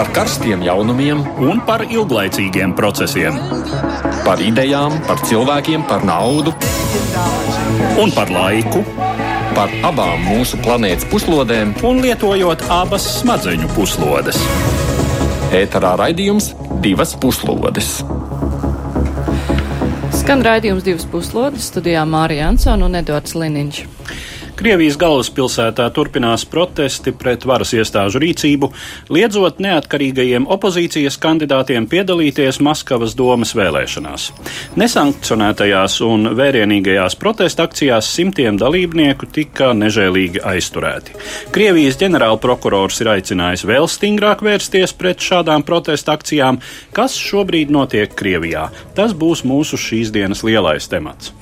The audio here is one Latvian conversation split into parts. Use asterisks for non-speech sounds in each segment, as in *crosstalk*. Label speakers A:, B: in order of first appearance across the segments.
A: par karstiem jaunumiem
B: un par ilglaicīgiem procesiem.
A: Par idejām, par cilvēkiem, par naudu
B: un par laiku.
A: Par abām mūsu planētas puslodēm,
B: un lietojot abas smadzeņu puslodes.
A: Ēterā raidījums divas puslodes.
C: Skan raidījums divas puslodes studijā Mārija Ansona un Edvards Liniņš.
B: Krievijas galvaspilsētā turpinās protesti pret varas iestāžu rīcību, liedzot neatkarīgajiem opozīcijas kandidātiem piedalīties Maskavas domas vēlēšanās. Nesankcionētajās un vērienīgajās protesta akcijās simtiem dalībnieku tika nežēlīgi aizturēti. Krievijas ģenerālprokurors ir aicinājis vēl stingrāk vērsties pret šādām protesta akcijām, kas šobrīd notiek Krievijā. Tas būs mūsu šīs dienas lielais temats.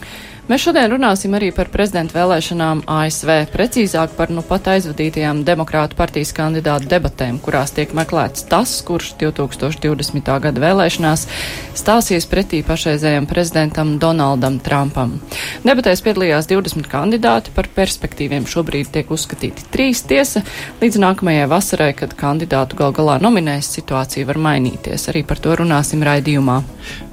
C: Mēs šodien runāsim arī par prezidentu vēlēšanām ASV, precīzāk par nu pat aizvadītajām demokrātu partijas kandidātu debatēm, kurās tiek meklēts tas, kurš 2020. gada vēlēšanās stāsies pretī pašreizējam prezidentam Donaldam Trumpam. Debatēs piedalījās 20 kandidāti, par perspektīviem šobrīd tiek uzskatīti trīs tiesa, līdz nākamajai vasarai, kad kandidātu gal galā nominēs, situācija var mainīties. Arī par to runāsim raidījumā.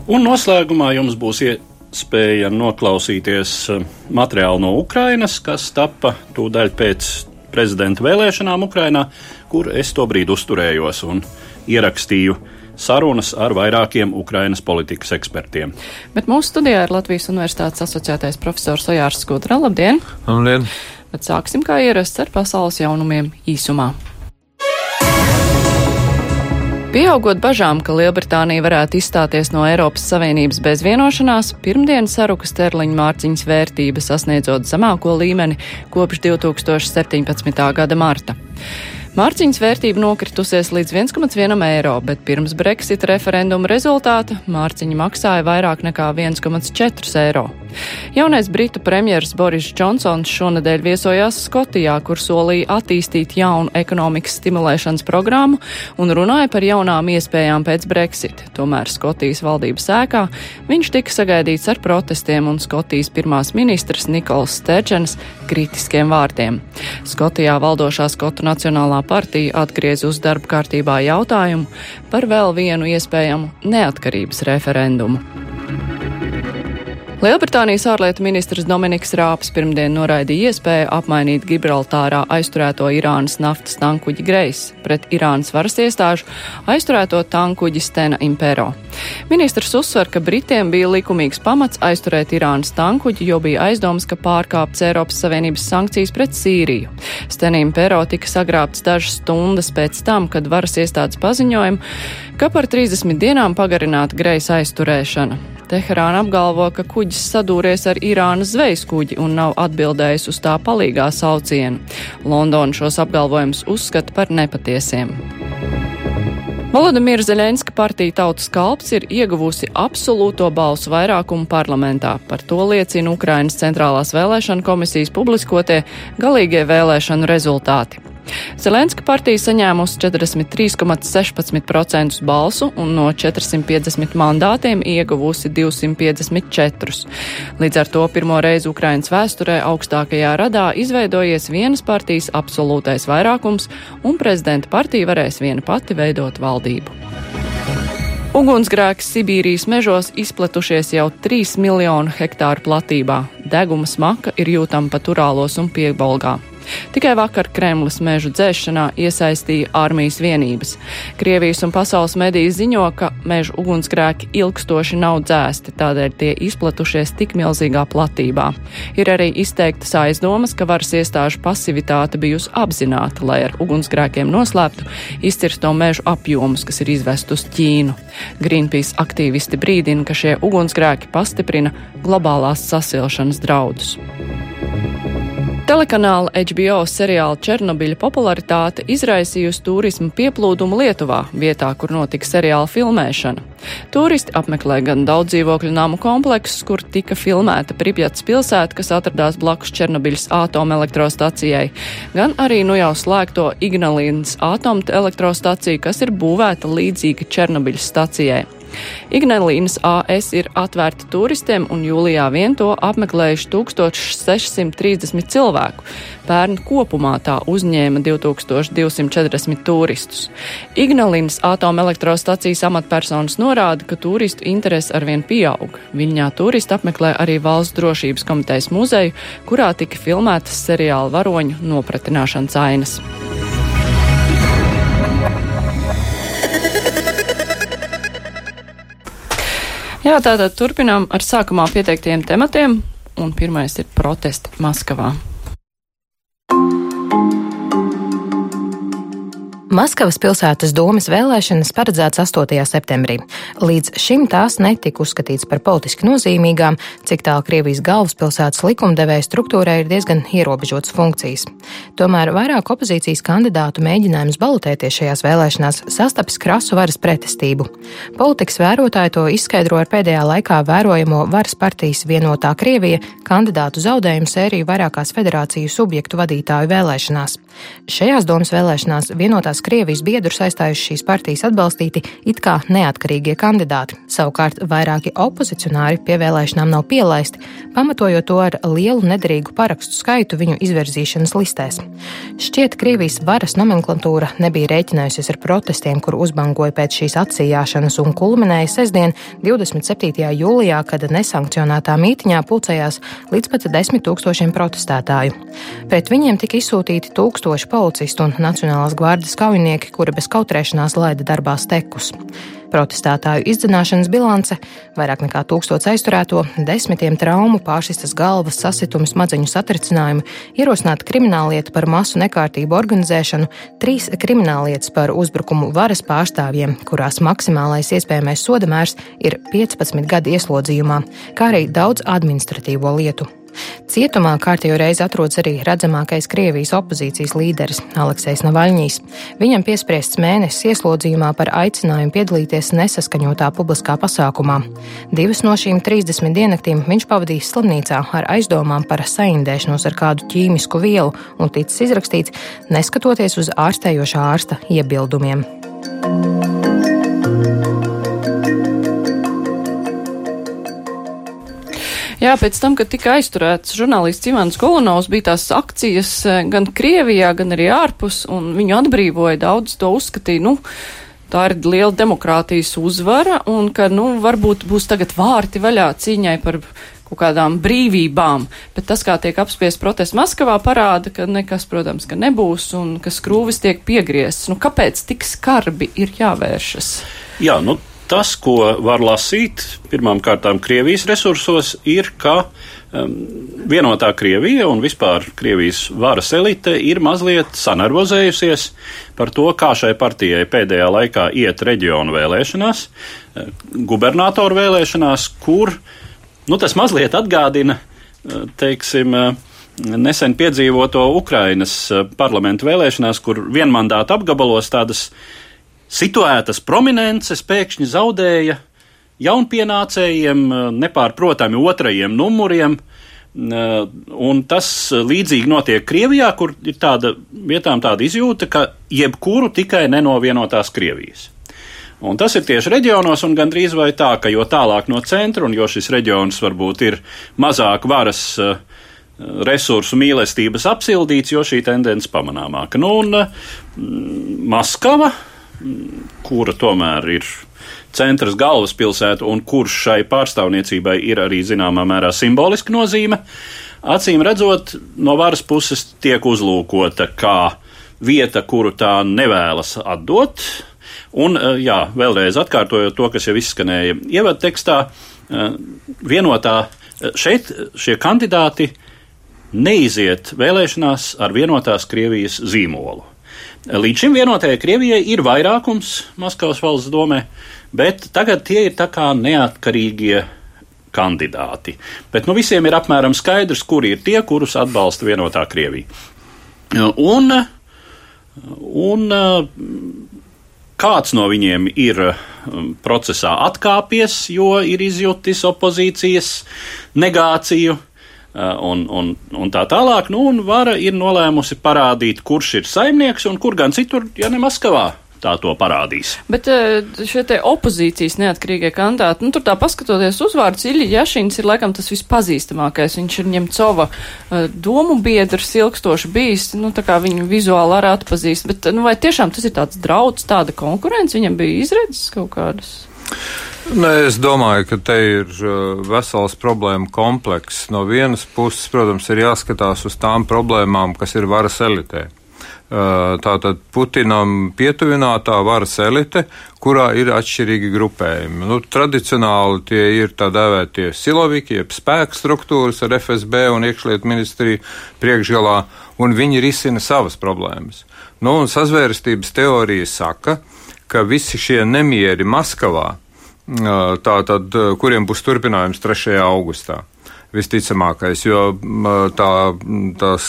B: Un noslēgumā jums būs iet spēja noklausīties eh, materiālu no Ukrainas, kas tappa tūdaļ pēc prezidenta vēlēšanām Ukrainā, kur es to brīdi uzturējos un ierakstīju sarunas ar vairākiem Ukrainas politikas ekspertiem.
C: Bet mūsu studijā ir Latvijas Universitātes asociētais profesors Ojārs Skudra. Labdien!
D: Labdien!
C: Bet sāksim kā ierasts ar pasaules jaunumiem īsumā. Pieaugot bažām, ka Lielbritānija varētu izstāties no Eiropas Savienības bez vienošanās, pirmdien saruka sterliņa mārciņas vērtība sasniedzot zemāko līmeni kopš 2017. gada marta. Mārciņas vērtība nokritusies līdz 1,1 eiro, bet pirms Brexit referenduma rezultāta mārciņa maksāja vairāk nekā 1,4 eiro. Jaunais britu premjeras Boris Džonsons šonadēļ viesojās Skotijā, kur solīja attīstīt jaunu ekonomikas stimulēšanas programmu un runāja par jaunām iespējām pēc Brexit. Tomēr Skotijas valdības ēkā viņš tika sagaidīts ar protestiem un Skotijas pirmās ministrs Nikols Stērčens kritiskiem vārdiem. Skotijā valdošā Skotu Nacionālā partija atgriez uz darba kārtībā jautājumu par vēl vienu iespējamu neatkarības referendumu. Lielbritānijas ārlietu ministrs Dominiks Rāps pirmdien noraidīja iespēju apmainīt Gibraltārā aizturēto Irānas naftas tankuģi Greis pret Irānas varas iestāžu aizturēto tankuģi Stena Impero. Ministrs uzsver, ka Britiem bija likumīgs pamats aizturēt Irānas tankuģi, jo bija aizdomas, ka pārkāpts Eiropas Savienības sankcijas pret Sīriju. Stena Impero tika sagrābts dažas stundas pēc tam, kad varas iestādes paziņojumu, ka par 30 dienām pagarināta Greisa aizturēšana. Teherāna apgalvo, ka kuģis sadūries ar Irānas zvejas kuģi un nav atbildējis uz tā palīgā saucienu. Londona šos apgalvojumus uzskata par nepatiesiem. Volodimira Zelenska partija Tautas kalps ir ieguvusi absolūto balsu vairākumu parlamentā. Par to liecina Ukrainas centrālās vēlēšana komisijas publiskotie galīgie vēlēšanu rezultāti. Zelenska partija saņēmusi 43,16% balsu un no 450 mandātiem ieguvusi 254. Līdz ar to pirmo reizi Ukrainas vēsturē augstākajā radā izveidojies vienas partijas absolūtais vairākums, un prezidenta partija varēs viena pati veidot valdību. Ugunsgrēks Sibīrijas mežos izplatušies jau 3 miljonu hektāru platībā. Deguma smaka ir jūtama pat Urālos un Piebalgā. Tikai vakar Kremlis mežu dzēšanā iesaistīja armijas vienības. Krievijas un pasaules mediji ziņo, ka mežu ugunsgrēki ilgstoši nav dzēsti, tādēļ tie izplatušies tik milzīgā platībā. Ir arī izteiktas aizdomas, ka varas iestāžu pasivitāte bijusi apzināta, lai ar ugunsgrēkiem noslēptu izcirsto mežu apjomus, kas ir izvest uz Ķīnu. Greenpeace aktīvisti brīdina, ka šie ugunsgrēki pastiprina globālās sasilšanas draudus. Telekanāla HBO seriāla Černobiļa popularitāte izraisījusi turismu pieplūdumu Lietuvā, vietā, kur notika seriāla filmēšana. Turisti apmeklē gan daudz dzīvokļu namu kompleksus, kur tika filmēta Pripjats pilsēta, kas atradās blakus Černobiļas atomelektrostacijai, gan arī nu jau slēgto Ignalīnas atomelektrostaciju, kas ir būvēta līdzīga Černobiļas stacijai. Ignalīnas AS ir atvērta turistiem, un jūlijā vien to apmeklējuši 1630 cilvēku. Pērn kopumā tā uzņēma 2240 turistus. Ignalīnas atomelektrostacijas amatpersonas norāda, ka turistu interesi arvien pieaug. Viņā turisti apmeklē arī Valsts drošības komitejas muzeju, kurā tika filmētas seriāla varoņu nopratināšanas ainas. Jā, tātad turpinām ar sākumā pieteiktiem tematiem, un pirmais ir protesti Maskavā.
D: Maskavas pilsētas domas vēlēšanas paredzētas 8. septembrī. Līdz šim tās netika uzskatīts par politiski nozīmīgām, cik tālu Krievijas galvaspilsētas likumdevēja struktūrai ir diezgan ierobežotas funkcijas. Tomēr vairāk opozīcijas kandidātu mēģinājums balotēties šajās vēlēšanās sastapis krasu varas pretestību. Politikas vērotāji to izskaidro ar pēdējā laikā vērojamo varas partijas vienotā Krievija kandidātu zaudējumu sēriju vairākās federāciju subjektu vadītāju vēlēšanās. Šajās domas vēlēšanās vienotās Krievijas biedrus aizstājuši šīs partijas atbalstīti it kā neatkarīgie kandidāti. Savukārt vairāki opozicionāri pie vēlēšanām nav pielaisti, pamatojot to ar lielu nederīgu parakstu skaitu viņu izvirzīšanas listēs. Šķiet, Krievijas varas nomenklatūra nebija rēķinājusies ar protestiem, kur uzbangoja pēc šīs atsījāšanas un kulminēja sestdien, 27. jūlijā, kad nesankcionētā mītiņā pulcējās līdz pat desmit tūkstošiem protestētāju. Pret viņiem tika izsūtīti tūkstoši policistu un Nacionālās kaujinieku kaujinieki, kuri bez kautrēšanās laida darbā stekus. Protestētāju izdzināšanas bilance - vairāk nekā tūkstots aizturēto, desmitiem traumu, pāršistas galvas, sasitumu, smadzeņu satricinājumu, ierosināta krimināllieta par masu nekārtību organizēšanu, trīs krimināllietas par uzbrukumu varas pārstāvjiem, kurās maksimālais iespējamais sodamērs ir 15 gadi ieslodzījumā, kā arī daudz administratīvo lietu. Cietumā kārtējo reizi atrodas arī redzamākais Krievijas opozīcijas līderis Aleksējs Navaļņīs. Viņam piespriests mēnesis ieslodzījumā par aicinājumu piedalīties nesaskaņotā publiskā pasākumā. Divas no šīm 30 diennaktīm viņš pavadījis slimnīcā ar aizdomām par saindēšanos ar kādu ķīmisku vielu un ticis izrakstīts, neskatoties uz ārstējošā ārsta iebildumiem.
C: Jā, pēc tam, kad tika aizturēts žurnālists Ivans Golonovs, bija tās akcijas eh, gan Krievijā, gan arī ārpus, un viņu atbrīvoja. Daudz to uzskatīja, nu, tā ir liela demokrātijas uzvara, un ka, nu, varbūt būs tagad vārti vaļā cīņai par kaut kādām brīvībām, bet tas, kā tiek apspies protests Maskavā, parāda, ka nekas, protams, ka nebūs un ka skrūvis tiek piegriezts. Nu, kāpēc tik skarbi ir jāvēršas?
B: Jā, nu, tas, ko var lasīt pirmām kārtām Krievijas resursos, ir, ka um, vienotā Krievija un vispār Krievijas varas elite ir mazliet sanervozējusies par to, kā šai partijai pēdējā laikā iet reģionu vēlēšanās, uh, gubernatoru vēlēšanās, kur nu, tas mazliet atgādina, uh, teiksim, uh, nesen piedzīvoto Ukrainas parlamentu vēlēšanās, kur vienmandāta apgabalos tādas situētas prominences pēkšņi zaudēja jaunpienācējiem, nepārprotami otrajiem numuriem. Un tas līdzīgi notiek Krievijā, kur ir tāda vietām tāda izjūta, ka jebkuru tikai nenovienotās Krievijas. Un tas ir tieši reģionos, un gandrīz vai tā, ka jo tālāk no centra, un jo šis reģions varbūt ir mazāk varas uh, resursu mīlestības apsildīts, jo šī tendence pamanāmāka. Nu, un uh, Maskava, kura tomēr ir centras galvaspilsēta un kurš šai pārstāvniecībai ir arī zināmā mērā simboliska nozīme, acīm redzot, no varas puses tiek uzlūkota kā vieta, kuru tā nevēlas atdot. Un, eh, jā, vēlreiz atkārtojot to, kas jau izskanēja ievadu tekstā, eh, vienotā eh, šeit šie kandidāti neiziet vēlēšanās ar vienotās Krievijas zīmolu. Līdz šim vienotajai Krievijai ir vairākums Maskavas valsts domē, bet tagad tie ir tā kā neatkarīgie kandidāti. Bet nu visiem ir apmēram skaidrs, kuri ir tie, kurus atbalsta vienotā Krievija. Un, un kāds no viņiem ir procesā atkāpies, jo ir izjutis opozīcijas negāciju un, un, un tā tālāk. Nu, un vara ir nolēmusi parādīt, kurš ir saimnieks un kur gan citur, ja ne Maskavā. tā to parādīs.
C: Bet eh, šie te opozīcijas neatkarīgie kandidāti, nu tur tā paskatoties uzvārds, Ilja Jašins ir laikam tas vispazīstamākais. Viņš ir Ņemcova eh, domu biedrs, ilgstoši bijis, nu tā kā viņu vizuāli arī atpazīst. Bet, nu vai tiešām tas ir tāds drauds, tāda konkurence, viņam bija izredzes kaut kādas?
E: Ne, es domāju, ka te ir uh, vesels problēmu komplekss. No vienas puses, protams, ir jāskatās uz tām problēmām, kas ir varas elitē. Uh, tātad Putinam pietuvinātā varas elite, kurā ir atšķirīgi grupējumi. Nu, tradicionāli tie ir tā dēvētie siloviki, jeb spēku struktūras ar FSB un iekšlietu ministriju priekšgalā, un viņi risina savas problēmas. Nu, un sazvērstības teorija saka, ka visi šie nemieri Maskavā tātad, kuriem būs turpinājums 3. augustā. Visticamākais, jo tā, tās,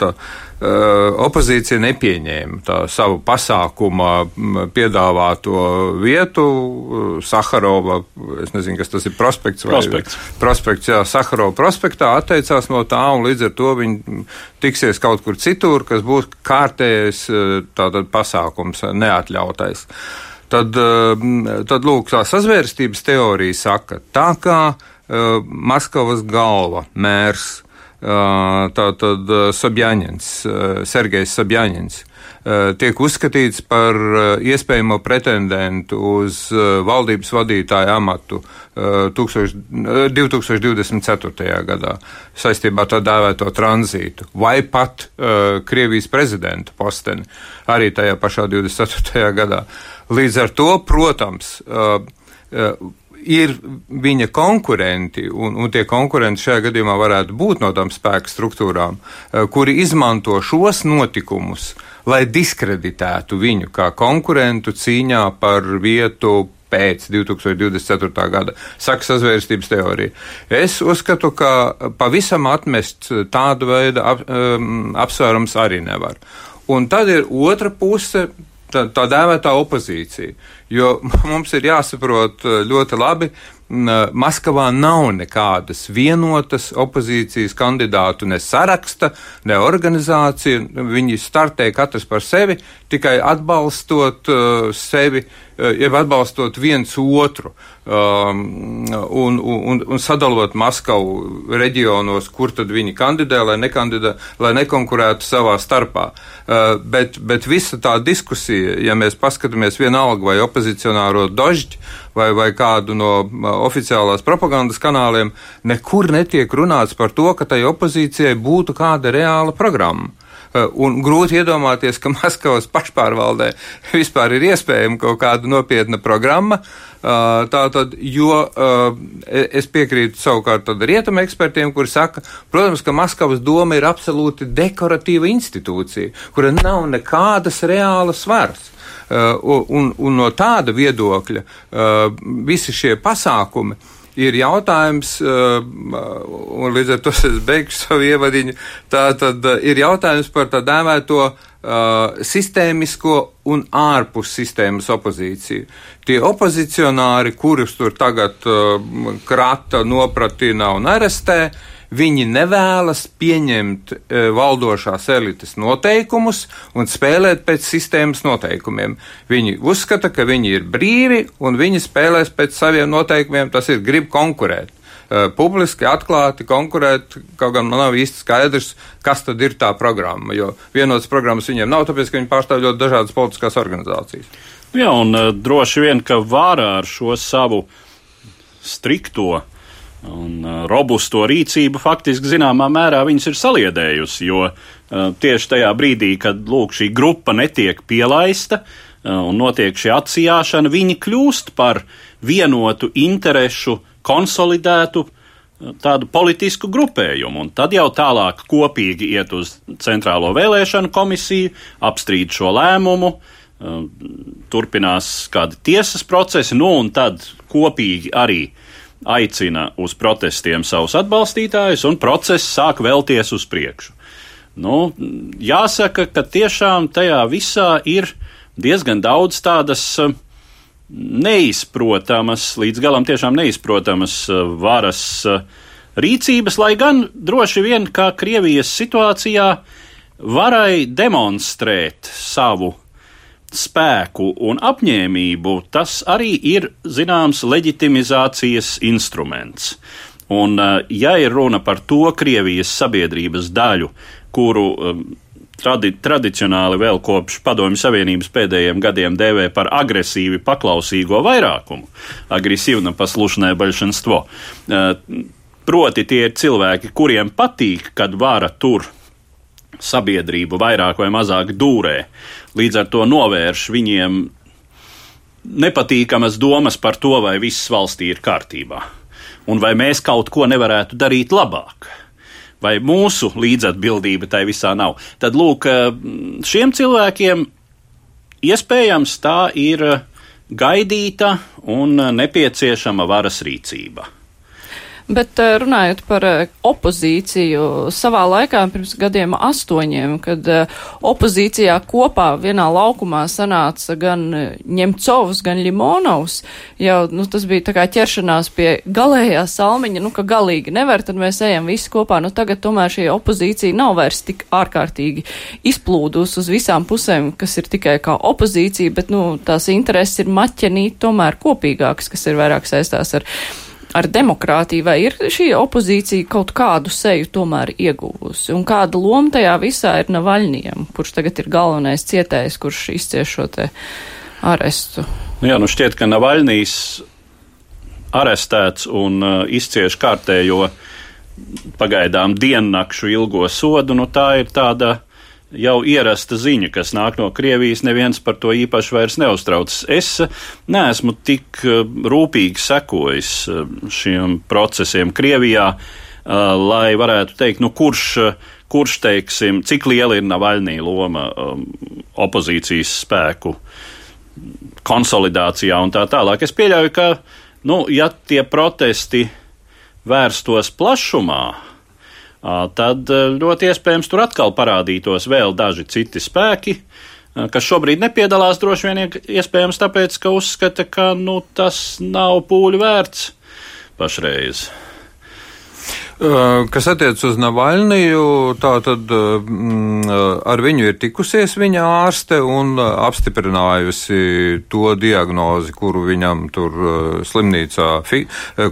E: tā opozīcija nepieņēma tā savu pasākuma piedāvāto vietu. Saharova, es nezinu, kas tas ir prospekts vai
B: prospekts.
E: prospekts jā, Saharova prospektā atteicās no tā, un līdz ar to viņi tiksies kaut kur citur, kas būs kārtējais tātad pasākums, neatļautais. Uh, tad, eh, tad lūk, tā sazvērstības teorija saka, tā kā uh, Maskavas galva, mērs, uh, tātad Sobjaņins, uh, Sergejs Sobjaņins, tiek uzskatīts par iespējamo pretendentu uz valdības vadītāju amatu 2024. gadā saistībā ar tā dēvēto tranzītu, vai pat Krievijas prezidenta posteni arī tajā pašā 24. gadā. Līdz ar to, protams, uh, uh, ir viņa konkurenti, un, un tie konkurenti šajā gadījumā varētu būt no tām spēku struktūrām, uh, kuri izmanto šos notikumus, lai diskreditētu viņu kā konkurentu cīņā par vietu pēc 2024. gada, saka sazvērstības teorija. Es uzskatu, ka pavisam atmest tādu veidu ap, um, apsvērums arī nevar. Un tad ir otra puse tā, tā dēvētā opozīcija. Jo *laughs* mums ir jāsaprot eh, ļoti labi, Maskavā nav nekādas vienotas opozīcijas kandidātu, ne saraksta, ne organizācija. Viņi startē katrs par sevi, tikai atbalstot uh, sevi, uh, jeb atbalstot viens otru um, un, un, un sadalot Maskavu reģionos, kur tad viņi kandidē, lai, nekandidē, lai nekonkurētu savā starpā. Uh, bet, bet visa tā diskusija, ja mēs paskatāmies vienalga vai opozicionāro dožģi, vai, vai kādu no oficiālās propagandas kanāliem, nekur netiek runāts par to, ka tai opozīcijai būtu kāda reāla programma. Un grūti iedomāties, ka *laughs* Maskavas pašpārvaldē vispār ir iespējama kaut kāda nopietna programma. Tātad, jo es piekrītu savukārt rietumu ekspertiem, kuri saka, protams, ka Maskavas doma ir absolūti dekoratīva institūcija, kura nav nekādas reālas svars. Uh, un, un no tāda viedokļa uh, visi šie pasākumi ir jautājums, uh, un līdz ar to es beigšu savu ievadiņu, tā tad ir jautājums par tā dēvēto uh, sistēmisko un ārpus sistēmas opozīciju. Tie opozicionāri, kurus tur tagad uh, krata, nopratina un arestē, uh, Viņi nevēlas pieņemt e, valdošās elites noteikumus un spēlēt pēc sistēmas noteikumiem. Viņi uzskata, ka viņi ir brīvi un viņi spēlēs pēc saviem noteikumiem, tas ir grib konkurēt. Uh, publiski, atklāti konkurēt, kaut gan man nav īsti skaidrs, kas tad ir tā programma. Jo vienotas programmas viņiem nav, tāpēc, ka viņi pārstāv ļoti dažādas politiskās organizācijas.
B: Jā, un uh, droši vien, ka vārā ar šo savu strikto uh, Un uh, robusto rīcību faktiski zināmā mērā viņas ir saliedējusi, jo uh, tieši tajā brīdī, kad lūk, šī grupa netiek pielaista uh, un notiek šī atsijāšana, viņi kļūst par vienotu interešu, konsolidētu tādu politisku grupējumu, un tad jau tālāk kopīgi iet uz Centrālo vēlēšanu komisiju, apstrīd šo lēmumu, turpinās kādi tiesas procesi, nu un tad kopīgi arī uh, aicina uz protestiem savus atbalstītājus, un process sāk vēlties uz priekšu. Nu, jāsaka, ka tiešām tajā visā ir diezgan daudz tādas eh, neizprotamas, līdz galam tiešām neizprotamas eh, varas eh, rīcības, lai gan droši vien kā Krievijas situācijā varai demonstrēt savu spēku un apņēmību, tas arī ir zināms leģitimizācijas instruments. Un, ja ir runa par to Krievijas sabiedrības daļu, kuru tradi tradicionāli vēl kopš Padomju Savienības pēdējiem gadiem dēvē par agresīvi paklausīgo vairākumu, agresīvna paslušanai baļšanstvo. Proti, tie ir cilvēki, kuriem patīk, kad vara tur sabiedrību vairāk vai mazāk dūrē, līdz ar to novērš viņiem nepatīkamas domas par to, vai viss valstī ir kārtībā, un vai mēs kaut ko nevarētu darīt labāk vai mūsu līdzatbildība tai visā nav. Tad, lūk, šiem cilvēkiem iespējams tā ir gaidīta un nepieciešama varas rīcība.
C: Bet eh, runājot par eh, opozīciju, savā laikā pirms gadiem astoņiem, kad eh, opozīcijā kopā vienā laukumā sanāca gan Ņemcovs, gan Limonovs, jau nu, tas bija tā kā ķeršanās pie galējā salmiņa, nu, ka galīgi nevar, tad mēs ejam visi kopā. Nu, tagad tomēr šī opozīcija nav vairs tik ārkārtīgi izplūdus uz visām pusēm, kas ir tikai kā opozīcija, bet, nu, tās intereses ir maķenīt tomēr kopīgākas, kas ir vairāk saistās ar ar demokrātiju, vai ir šī opozīcija kaut kādu seju tomēr ieguvusi? Un kāda loma tajā visā ir Navaļņiem, kurš tagad ir galvenais cietējs, kurš izcieš šo te arestu?
B: Nu jā, nu šķiet, ka Navaļnīs arestēts un uh, izcieš kārtējo pagaidām diennakšu ilgo sodu, nu tā ir tāda jau ierasta ziņa, kas nāk no Krievijas, neviens par to īpaši vairs neuztraucas. Es neesmu tik eh, rūpīgi sekojis eh, šiem procesiem Krievijā, eh, lai varētu teikt, nu kurš, kurš teiksim, cik liela ir Navaļnī loma opozīcijas spēku konsolidācijā un tā tālāk. Es pieļauju, ka, nu, ja tie protesti vērstos plašumā, tad ļoti iespējams tur atkal parādītos vēl daži citi spēki, kas šobrīd nepiedalās droši vien iespējams tāpēc, ka uzskata, ka nu, tas nav pūļu vērts pašreiz.
E: Kas attiec uz Navaļniju, tā tad mm, ar viņu ir tikusies viņa ārste un apstiprinājusi to diagnozi, kuru viņam tur slimnīcā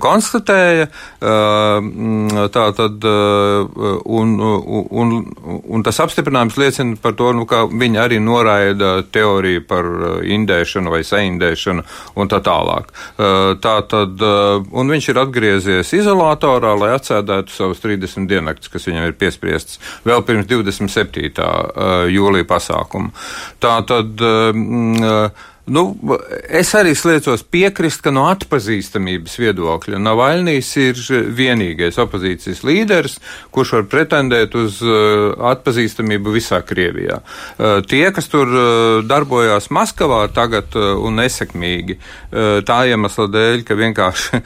E: konstatēja. Tā tad, un, un, un tas apstiprinājums liecina par to, nu, ka viņa arī noraida teoriju par indēšanu vai saindēšanu un tā tālāk. Tā tad, un viņš ir atgriezies izolatorā, lai atsēdētu apturētu savus 30 diennaktus, kas viņam ir piespriestas vēl pirms 27. jūlija pasākuma. Tā tad. Uh, Nu, es arī sliecos piekrist, ka no atpazīstamības viedokļa Navaļnijas ir vienīgais opozīcijas līderis, kurš var pretendēt uz uh, atpazīstamību visā Krievijā. Uh, tie, kas tur darbojās Maskavā tagad un nesekmīgi, tā iemesla dēļ, ka vienkārši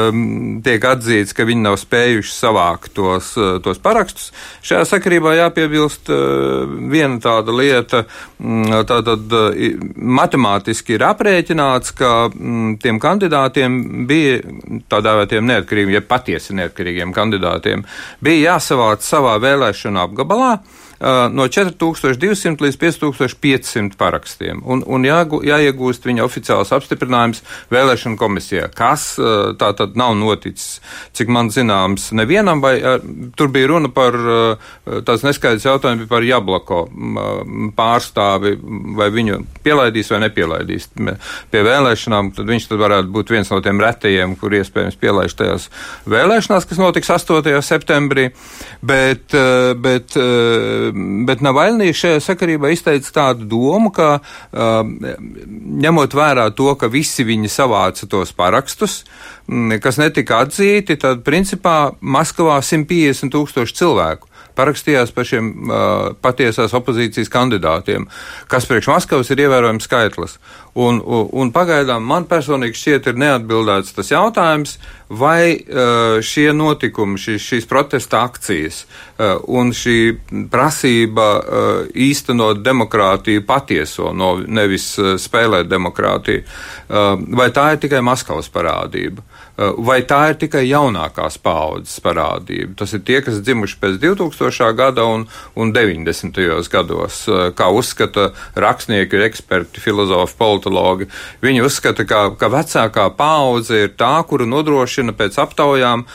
E: *laughs* tiek atzīts, ka viņi nav spējuši savākt tos, tos parakstus, šajā sakarībā jāpiebilst viena tāda lieta, mm, tātad matemātika matemātiski ir aprēķināts, ka mm, tiem kandidātiem bija tā dēvētiem neatkarīgiem, ja patiesi neatkarīgiem kandidātiem, bija jāsavāc savā vēlēšana apgabalā no 4200 līdz 5500 parakstiem. Un, un jā, jāiegūst viņa oficiāls apstiprinājums vēlēšana komisijā, kas tā tad nav noticis, cik man zināms, nevienam, vai tur bija runa par tāds neskaidrs jautājums par Jablako pārstāvi, vai viņu pielaidīs vai nepielaidīs pie vēlēšanām, tad viņš tad varētu būt viens no tiem retajiem, kur iespējams pielaiž tajās vēlēšanās, kas notiks 8. septembrī, bet, bet bet Navaļnija šajā sakarībā izteica tādu domu, ka ņemot vērā to, ka visi viņi savāca tos parakstus, kas netika atzīti, tad principā Maskavā 150 tūkstoši cilvēku parakstījās par šiem uh, patiesās opozīcijas kandidātiem, kas priekš Maskavas ir ievērojams skaitlis. Un, un, un pagaidām man personīgi šķiet ir neatbildēts tas jautājums, vai uh, šie notikumi, šī, šīs protesta akcijas uh, un šī prasība uh, īstenot demokrātiju patieso, no, nevis uh, spēlēt demokrātiju, uh, vai tā ir tikai Maskavas parādība. Uh, vai tā ir tikai jaunākās paaudzes parādība? Tas ir tie, kas dzimuši pēc 2000. 2000. gada un, un 90. gados, kā uzskata rakstnieki, eksperti, filozofi, politologi. Viņi uzskata, ka, ka vecākā paudze ir tā, kura nodrošina pēc aptaujām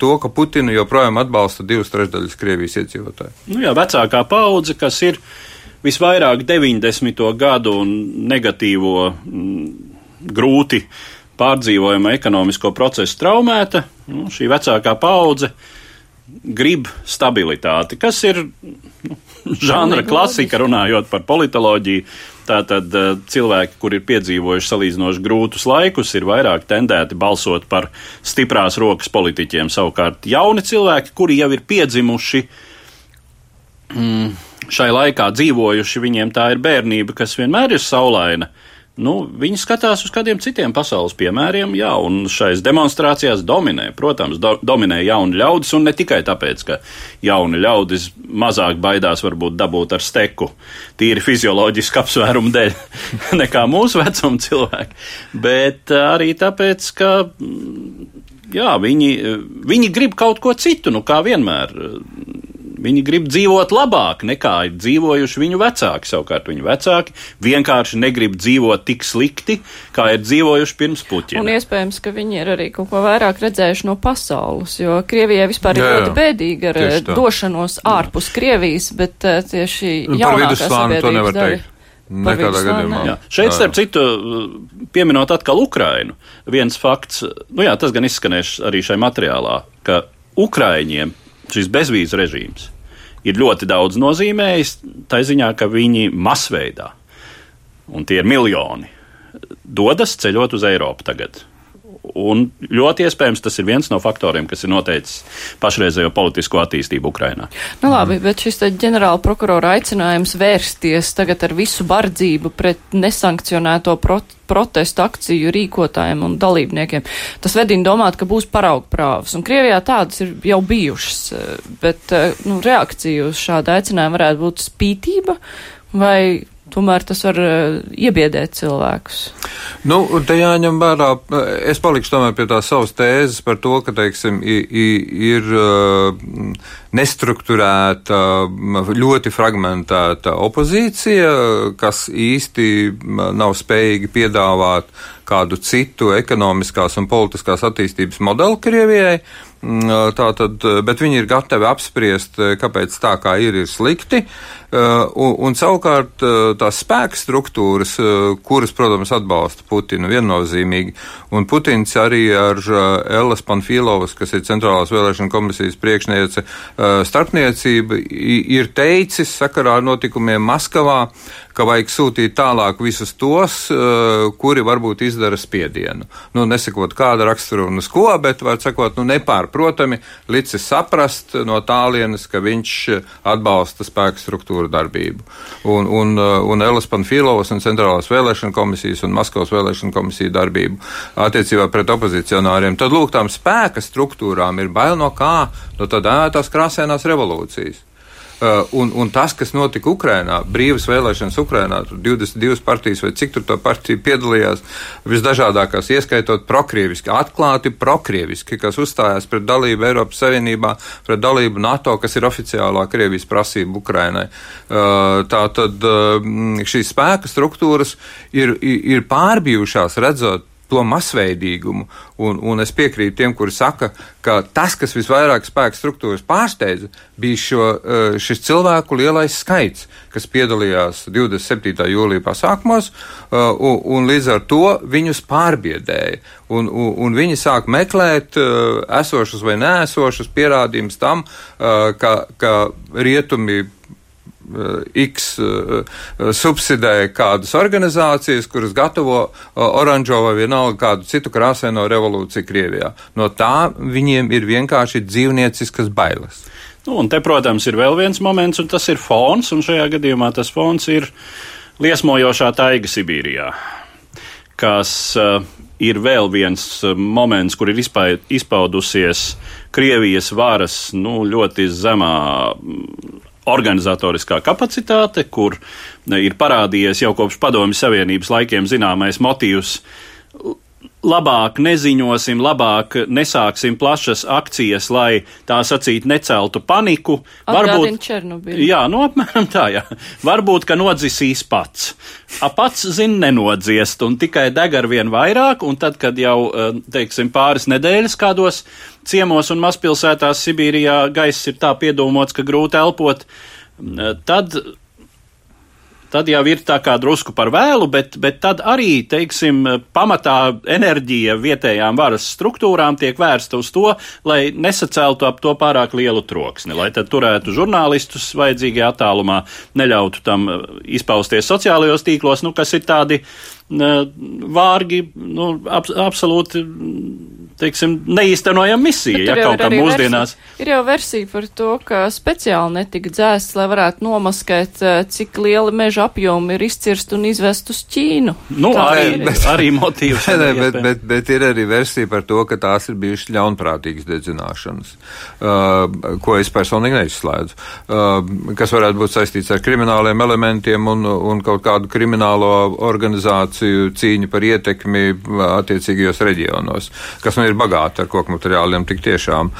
E: to, ka Putinu joprojām atbalsta divas trešdaļas Krievijas iedzīvotāju.
B: Nu jā, vecākā paudze, kas ir visvairāk 90. gadu un negatīvo, m, grūti pārdzīvojama ekonomisko procesu traumēta, nu, šī vecākā paudze grib stabilitāti, kas ir nu, *laughs* žanra klasika, runājot par politoloģiju. Tātad eh, cilvēki, kur ir piedzīvojuši salīdzinoši grūtus laikus, ir vairāk tendēti balsot par stiprās rokas politiķiem. Savukārt jauni cilvēki, kuri jau ir piedzimuši mm, šai laikā, dzīvojuši, viņiem tā ir bērnība, kas vienmēr ir saulaina. Uh, Nu, viņi skatās uz kādiem citiem pasaules piemēriem, jā, un šais demonstrācijās dominē, protams, do, dominē jauni ļaudis, un ne tikai tāpēc, ka jauni ļaudis mazāk baidās varbūt dabūt ar steku, tīri fizioloģisku apsvērumu dēļ, *laughs* nekā mūsu vecuma cilvēki, bet arī tāpēc, ka, jā, viņi, viņi grib kaut ko citu, nu kā vienmēr Viņi grib dzīvot labāk nekā ir dzīvojuši viņu vecāki. Savukārt viņu vecāki vienkārši negrib dzīvot tik slikti, kā ir dzīvojuši pirms puķiem.
C: Un iespējams, ka viņi ir arī kaut ko vairāk redzējuši no pasaules, jo Krievijai vispār ir ļoti bēdīgi ar eh, došanos ārpus Krievijas, bet uh, tieši
E: nu, jaunākā sabiedrības daļa. Nekādā gadījumā.
B: Jā. Šeit, starp citu, pieminot atkal Ukrainu, viens fakts, nu jā, tas gan izskanēs arī šai materiālā, ka Ukraiņiem šis bezvīzu režīms ir ļoti daudz nozīmējis, tā ziņā, ka viņi masveidā, un tie ir miljoni, dodas ceļot uz Eiropu tagad. Un ļoti iespējams tas ir viens no faktoriem, kas ir noteicis pašreizējo politisko attīstību Ukrajinā.
C: Nu, labi, bet šis ģenerāla prokurora aicinājums vērsties tagad ar visu bardzību pret nesankcionēto prot protestu akciju rīkotājiem un dalībniekiem, tas vedina domāt, ka būs paraugu prāvas. Un Krievijā tādas ir jau bijušas, bet nu, reakcija uz šādu aicinājumu varētu būt spītība vai tomēr tas var uh, iebiedēt cilvēkus.
E: Nu, te jāņem vērā, es palikšu tomēr pie tās savas tēzes par to, ka, teiksim, ir, ir uh, nestruktūrēta, ļoti fragmentēta opozīcija, kas īsti nav spējīgi piedāvāt kādu citu ekonomiskās un politiskās attīstības modeli Krievijai. Mm, tātad, bet viņi ir gatavi apspriest, kāpēc tā kā ir, ir slikti. Un, un savukārt tās spēka struktūras, kuras, protams, atbalsta Putinu viennozīmīgi, un Putins arī ar Ellas Panfilovas, kas ir Centrālās vēlēšana komisijas priekšniece, starpniecība, ir teicis sakarā ar notikumiem Maskavā, ka vajag sūtīt tālāk visus tos, kuri varbūt izdara spiedienu. Nu, nesakot kāda rakstura un uz ko, bet var sakot, nu, nepārprotami licis saprast no tālienes, ka viņš atbalsta spēku struktūru darbību. Un, un, un Elas Panfilovas un Centrālās vēlēšana komisijas un Maskavas vēlēšana komisija darbību attiecībā pret opozicionāriem. Tad lūk, tām spēka struktūrām ir bail no kā? No tādās krāsainās revolūcijas. Uh, un, un tas, kas notika Ukrajinā, brīvas vēlēšanas Ukrajinā, tur 22 partijas vai cik tur to partiju piedalījās, visdažādākās, ieskaitot prokrieviski, atklāti prokrieviski, kas uzstājās pret dalību Eiropas Savienībā, pret dalību NATO, kas ir oficiālā Krievijas prasība Ukrajinai. Uh, tā tad uh, šīs spēka struktūras ir, ir pārbijušās redzot to masveidīgumu. Un, un es piekrītu tiem, kuri saka, ka tas, kas visvairāk spēku struktūras pārsteidza, bija šo, eh, šis cilvēku lielais skaits, kas piedalījās 27. jūlijā pasākumos, eh, un, un līdz ar to viņus pārbiedēja. Un, un, un viņi sāk meklēt eh, esošus vai nēsošus pierādījumus tam, ka, ka rietumi X eh, subsidē kādas organizācijas, kuras gatavo eh, oranžo vai vienalga kādu citu krāsaino revolūciju Krievijā. No tā viņiem ir vienkārši dzīvnieciskas bailes.
B: Nu, un te, protams, ir vēl viens moments, un tas ir fons, un šajā gadījumā tas fons ir liesmojošā taiga Sibīrijā, kas uh, ir vēl viens moments, kur ir izpaudusies Krievijas varas nu, ļoti zemā organizatoriskā kapacitāte, kur ir parādījies jau kopš Padomju Savienības laikiem zināmais motīvs labāk neziņosim, labāk nesāksim plašas akcijas, lai tā sacīt neceltu paniku.
C: Varbūt Černobiļu.
B: Jā, nu apmēram tā, jā. Varbūt, ka nodzisīs pats. A pats zina nenodziest un tikai deg ar vien vairāk, un tad, kad jau, eh, teiksim, pāris nedēļas kādos ciemos un mazpilsētās Sibīrijā gaiss ir tā piedomāts, ka grūti elpot, eh, tad tad jau ir tā kā drusku par vēlu, bet, bet tad arī, teiksim, pamatā enerģija vietējām varas struktūrām tiek vērsta uz to, lai nesaceltu ap to pārāk lielu troksni, lai tad turētu žurnālistus vajadzīgajā attālumā, neļautu tam izpausties sociālajos tīklos, nu, kas ir tādi vārgi, nu, ab, absolūti teiksim, neīstenojama misija, ja kaut kā mūsdienās.
C: Versija, ir jau versija par to, ka speciāli netika dzēsts, lai varētu nomaskēt, eh, cik liela meža apjoma ir izcirst un izvest uz Ķīnu.
B: Nu, tā arī, ir. Bet, *laughs* arī motīvs.
E: Ne, bet, bet, bet ir arī versija par to, ka tās ir bijušas ļaunprātīgas dedzināšanas, uh, ko es personīgi neizslēdzu, uh, kas varētu būt saistīts ar krimināliem elementiem un, un kaut kādu kriminālo organizāciju cīņu par ietekmi attiecīgajos reģionos, kas man ir bagāti ar koku materiāliem, tik tiešām.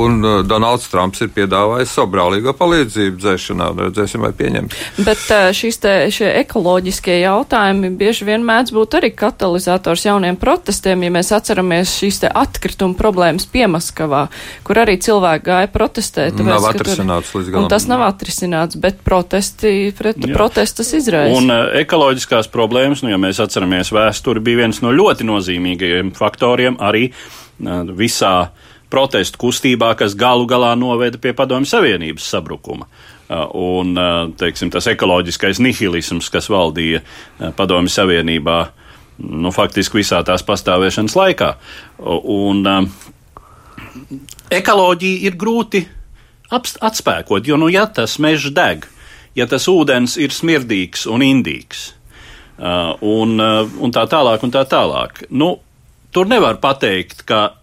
E: Un Donalds Trumps ir piedāvājis savu brālīgo palīdzību dzēšanā, redzēsim, vai pieņems.
C: Bet šīs te, šie ekoloģiskie jautājumi bieži vien mēdz būt arī katalizators jauniem protestiem, ja mēs atceramies šīs te atkrituma problēmas Piemaskavā, kur arī cilvēki gāja protestēt.
E: Nav atrisināts līdz galam.
C: Un tas nav atrisināts, bet protesti pret Jā. protestas izraisa.
B: Un ekoloģiskās problēmas, nu, ja mēs atceramies vēsturi, bija viens no ļoti nozīmīgajiem faktoriem arī visā protestu kustībā, kas galu galā noveda pie Padomju Savienības sabrukuma. Un teiksim, tas ekoloģiskais nihilisms, kas valdīja Padomju Savienībā, nu, faktiski visā tās pastāvēšanas laikā. Un, ekoloģija ir grūti atspēkot, jo, nu, ja tas mežs deg, ja tas ūdens ir smirdīgs un indīgs, un, un tā tālāk, un tā tālāk. Nu, tur nevar pateikt, ka.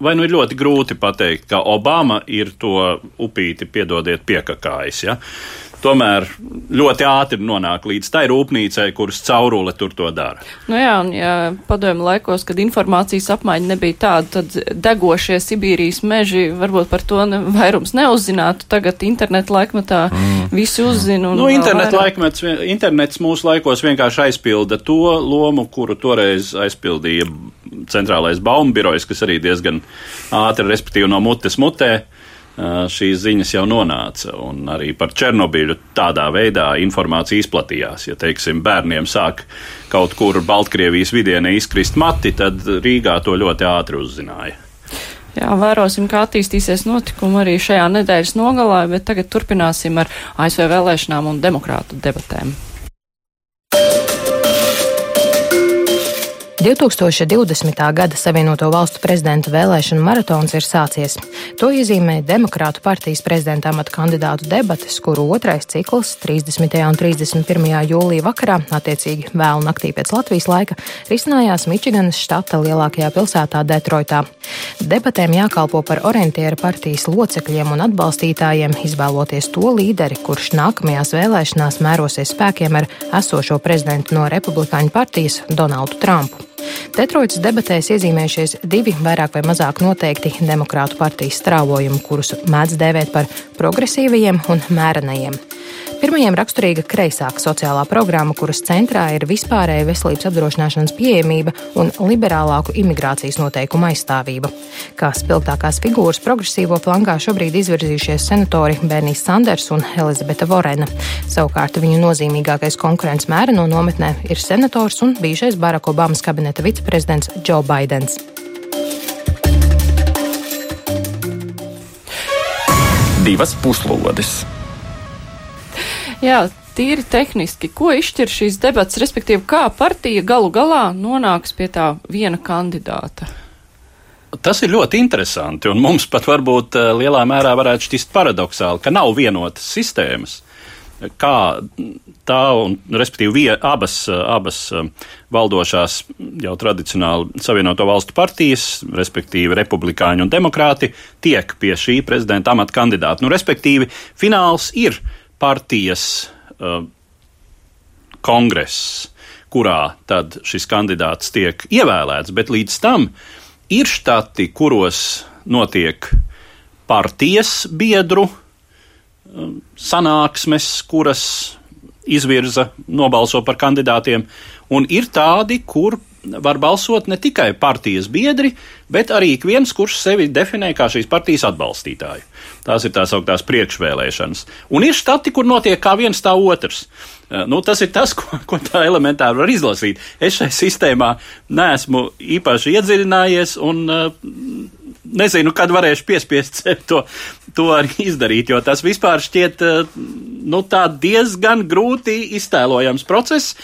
B: Vai nu ir ļoti grūti pateikt, ka Obama ir to upīti, piedodiet, piekakājis. Ja? Tomēr ļoti ātri nonāk līdz tai rūpnīcai, kuras caurule tur to dara.
C: Nu jā, un ja padomju laikos, kad informācijas apmaiņa nebija tāda, tad degošie Sibīrijas meži varbūt par to ne, vairums neuzzinātu. Tagad internetu laikmetā mm. visi uzzina.
B: Nu, internet laikmets, internets mūsu laikos vienkārši aizpilda to lomu, kuru toreiz aizpildīja centrālais baumbirojs, kas arī diezgan ātri, respektīvi no mutes mutē šīs ziņas jau nonāca. Un arī par Černobiļu tādā veidā informācija izplatījās. Ja, teiksim, bērniem sāk kaut kur Baltkrievijas vidienē izkrist mati, tad Rīgā to ļoti ātri uzzināja.
C: Jā, vērosim, kā attīstīsies notikumi arī šajā nedēļas nogalā, bet tagad turpināsim ar ASV vēlēšanām un demokrātu debatēm.
D: 2020. gada Savienoto valstu prezidenta vēlēšanu maratons ir sācies. To iezīmē Demokrātu partijas prezidenta amata kandidātu debates, kuru otrais cikls 30. un 31. jūlija vakarā, attiecīgi vēl naktī pēc Latvijas laika, risinājās Mičiganas štata lielākajā pilsētā Detroitā. Debatēm jākalpo par orientieru partijas locekļiem un atbalstītājiem, izvēloties to līderi, kurš nākamajās vēlēšanās mērosies spēkiem ar esošo prezidentu no Republikāņu partijas Donaldu Trumpu. Detroitas debatēs iezīmējušies divi vairāk vai mazāk noteikti demokrātu partijas strāvojumi, kurus mēdz dēvēt par progresīvajiem un mērenajiem. Pirmajiem raksturīga kreisāka sociālā programma, kuras centrā ir vispārēja veselības apdrošināšanas pieejamība un liberālāku imigrācijas noteikumu aizstāvība. Kā spilgtākās figūras progresīvo flankā šobrīd izvirzījušies senatori Bernijs Sanders un Elizabete Vorena. Savukārt viņu nozīmīgākais konkurents mēra no nometnē ir senators un bijušais Baraka Obamas kabineta viceprezidents Joe Bidenis.
A: Divas puslodes!
C: Jā, tīri tehniski, ko izšķir šīs debats, respektīvi, kā partija galu galā nonāks pie tā viena kandidāta?
B: Tas ir ļoti interesanti, un mums pat varbūt eh, lielā mērā varētu šķist paradoxāli, ka nav vienotas sistēmas. Kā tā, un respektīvi vie, abas, abas eh, valdošās jau tradicionāli Savienoto valstu partijas, respektīvi republikāņi un demokrāti, tiek pie šī prezidenta amata kandidāta. Nu, respektīvi, fināls ir partijas uh, kongress, kurā tad šis kandidāts tiek ievēlēts, bet līdz tam ir štati, kuros notiek partijas biedru um, sanāksmes, kuras izvirza, nobalso par kandidātiem, un ir tādi, kur var balsot ne tikai partijas biedri, bet arī ik viens, kurš sevi definē kā šīs partijas atbalstītāju. Tās ir tās augtās priekšvēlēšanas. Un ir štati, kur notiek kā viens tā otrs. Eh, nu, tas ir tas, *laughs* ko, ko tā elementāri var izlasīt. Es šai sistēmā neesmu īpaši iedziļinājies un uh, nezinu, kad varēšu piespiest to, to arī izdarīt, jo tas vispār šķiet uh, nu, diezgan grūti iztēlojams process,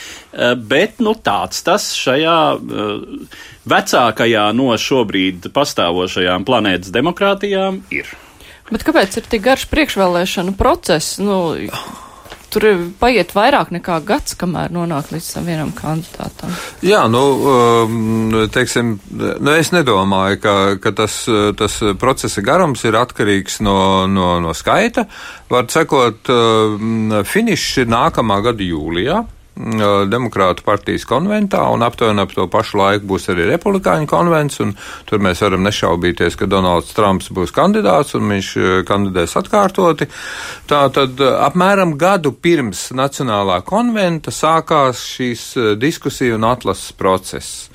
B: bet nu, tāds tas šajā vecākajā no šobrīd pastāvošajām planētas demokrātijām ir.
C: Bet kāpēc ir tik garš priekšvēlēšana process? Nu, tur paiet vairāk nekā gads, kamēr nonāk līdz tam vienam kandidātam.
E: Jā, nu, um, teiksim, nu es nedomāju, ka, ka tas, tas procesa garums ir atkarīgs no, no, no skaita. Var sakot, um, finišs ir nākamā gada jūlijā. Demokrātu partijas konventā, un aptuveni ap to pašu laiku būs arī republikāņu konvents. Tur mēs varam nešaubīties, ka Donalds Trumps būs kandidāts un viņš kandidēs atkārtoti. Tā tad apmēram gadu pirms Nacionālā konventa sākās šīs diskusiju un atlases process.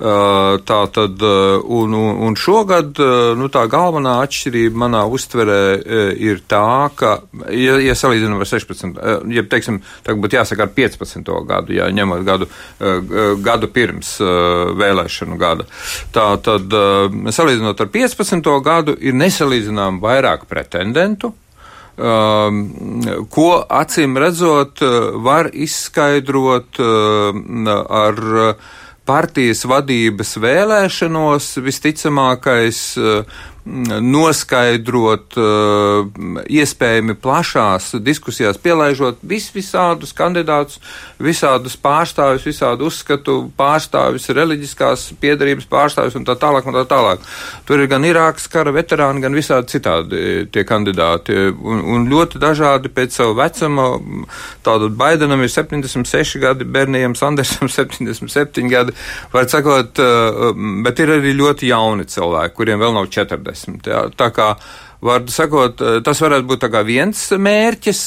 E: Tā tad, un, un šogad nu, tā galvenā atšķirība manā uztverē ir tā, ka, ja, ja salīdzinām ar 16, ja teiksim, tagad būtu jāsaka ar 15. gadu, ja ņemot gadu, gadu pirms vēlēšanu gada, tā tad, salīdzinot ar 15. gadu, ir nesalīdzinām vairāk pretendentu, Um, ko acīm redzot, var izskaidrot uh, ar partijas vadības vēlēšanos visticamākais uh, noskaidrot uh, iespējami plašās diskusijās, pielaižot vis visādus kandidātus, visādus pārstāvis, visādu uzskatu pārstāvis, reliģiskās piedarības pārstāvis un tā tālāk un tā tālāk. Tur ir gan Irākas kara veterāni, gan visādi citādi tie kandidāti un, un ļoti dažādi pēc savu vecumu. Tātad Baidenam ir 76 gadi, Bernijam Sandersam *laughs* 77 gadi, var sakot, uh, bet ir arī ļoti jauni cilvēki, kuriem vēl nav 40. Jā. Tā kā var sakot, tas varētu būt viens mērķis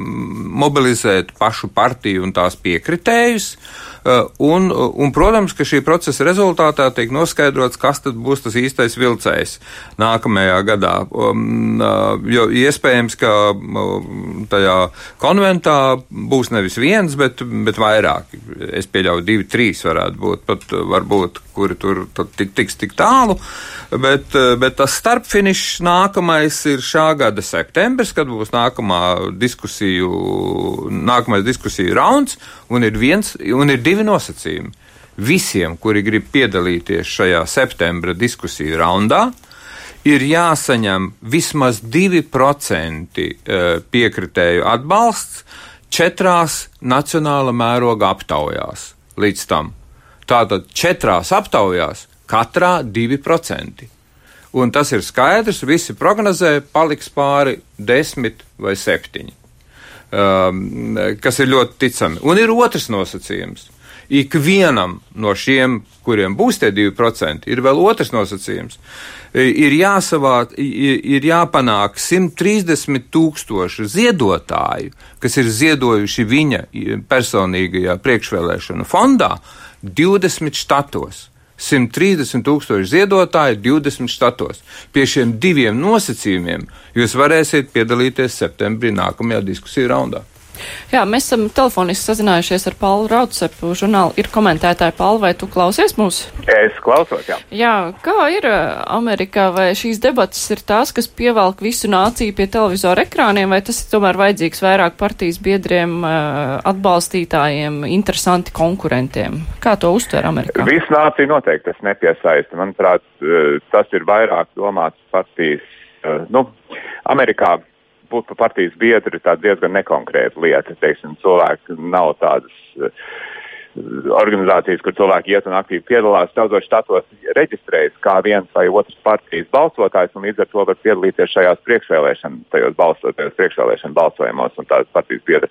E: - mobilizēt pašu partiju un tās piekritējus. Uh, un, un, protams, ka šī procesa rezultātā tiek noskaidrots, kas tad būs tas īstais vilcējs nākamajā gadā. Um, jo iespējams, ka um, tajā konventā būs nevis viens, bet, bet vairāk. Es pieļauju, divi, trīs varētu būt, pat varbūt, kuri tur tik, tiks tik tālu. Bet, bet tas starpfinišs nākamais ir šā gada septembris, kad būs nākamā diskusiju, nākamais diskusiju rauns, un ir viens, un ir divi nosacījumi. Visiem, kuri grib piedalīties šajā septembra diskusiju raundā, ir jāsaņem vismaz 2% e, piekritēju atbalsts četrās nacionāla mēroga aptaujās līdz tam. Tātad četrās aptaujās katrā 2%. Un tas ir skaidrs, visi prognozē, paliks pāri 10 vai 7, um, kas ir ļoti ticami. Un ir otrs nosacījums ikvienam no šiem, kuriem būs tie 2%, ir vēl otrs nosacījums. Ir jāsavāt, ir jāpanāk 130 tūkstoši ziedotāju, kas ir ziedojuši viņa personīgajā priekšvēlēšanu fondā 20 štatos. 130 tūkstoši ziedotāji 20 štatos. Pie šiem diviem nosacījumiem jūs varēsiet piedalīties septembrī nākamajā diskusiju raundā.
C: Jā, mēs esam telefoniski sazinājušies ar Paulu Raudsepu žurnālu. Ir komentētāji, Paulu, vai tu klausies mūs?
F: Es klausos, jā.
C: Jā, kā ir uh, Amerikā, vai šīs debatas ir tās, kas pievelk visu nāciju pie televizora ekrāniem, vai tas ir tomēr vajadzīgs vairāk partijas biedriem, uh, atbalstītājiem, interesanti konkurentiem? Kā to uztver Amerikā?
F: Visu nāciju noteikti tas nepiesaista. Manuprāt, uh, tas ir vairāk domāts partijas, nu, Amerikā būt par partijas biedru ir diezgan nekonkrēta lieta. Teiksim, cilvēki nav tādas. organizācijas, kur cilvēki iet un aktīvi piedalās, daudzos štatos reģistrējas kā viens vai otrs partijas balsotājs, un līdz ar to var piedalīties šajās priekšvēlēšanu, tajos balsotajos priekšvēlēšanu balsojumos, un tās partijas biedra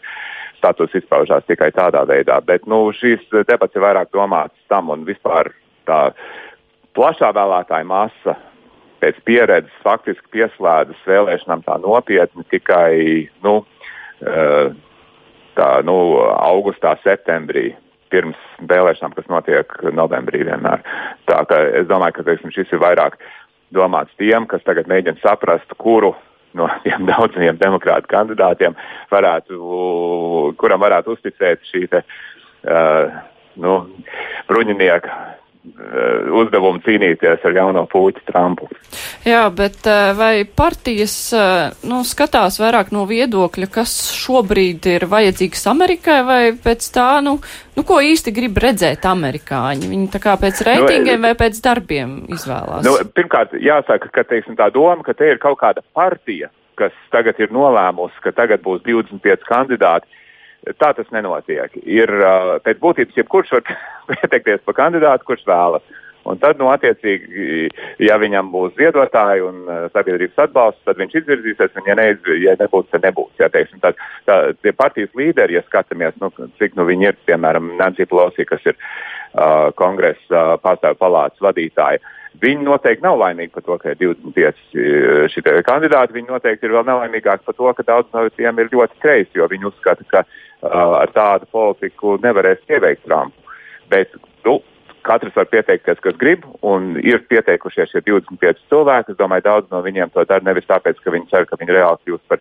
F: status izpaužās tikai tādā veidā. Bet nu, šīs debats ir vairāk domāts tam, un vispār tā plašā vēlētāja masa pēc pieredzes faktiski pieslēdzas vēlēšanām tā nopietni tikai nu, eh, tā, nu, augustā, septembrī. Pirms vēlēšanām, kas notiek novembrī vienmēr. Tā es domāju, ka teiksim, šis ir vairāk domāts tiem, kas tagad mēģina saprast, kuru no tiem *laughs* daudziem demokrātu kandidātiem varētu, kuram varētu uzticēt šī te, uh, nu, bruņinieka uzdevumu cīnīties ar jauno puķu Trumpu.
C: Jā, bet eh, vai partijas eh, nu, skatās vairāk no viedokļa, kas šobrīd ir vajadzīgs Amerikai, vai pēc tā, nu, nu ko īsti grib redzēt amerikāņi? Viņi tā kā pēc reitingiem nu, vai pēc darbiem izvēlās?
F: Nu, pirmkārt, jāsaka, ka teiksim, tā doma, ka te ir kaut kāda partija, kas tagad ir nolēmusi, ka tagad būs 25 kandidāti Tā tas nenotiek. Ir pēc būtības jebkurš var *laughs* pieteikties par kandidātu, kurš vēlas. Un tad, nu, attiecīgi, ja viņam būs ziedotāji un uh, sabiedrības atbalsts, tad viņš izvirzīsies, un, ja, neiz, ja nebūs, tad nebūs. Ja, teiksim, tad, tā, tie partijas līderi, ja skatāmies, nu, cik nu, viņi ir, piemēram, Nancy Pelosi, kas ir uh, kongresa uh, pārstāvju palātas vadītāja, viņi noteikti nav laimīgi par to, ka ir 25 šie kandidāti. Viņi noteikti ir vēl nelaimīgāki par to, ka daudz no tiem ir ļoti kreisi, jo viņi uzskata, ka Uh, ar tādu politiku nevarēs ieveikt Trumpu. Bet nu, katrs var pieteikties, kas grib, un ir pieteikušies šie 25 cilvēki. Es domāju, daudz no viņiem to dara nevis tāpēc, ka viņi cer, ka viņi reāli kļūs par,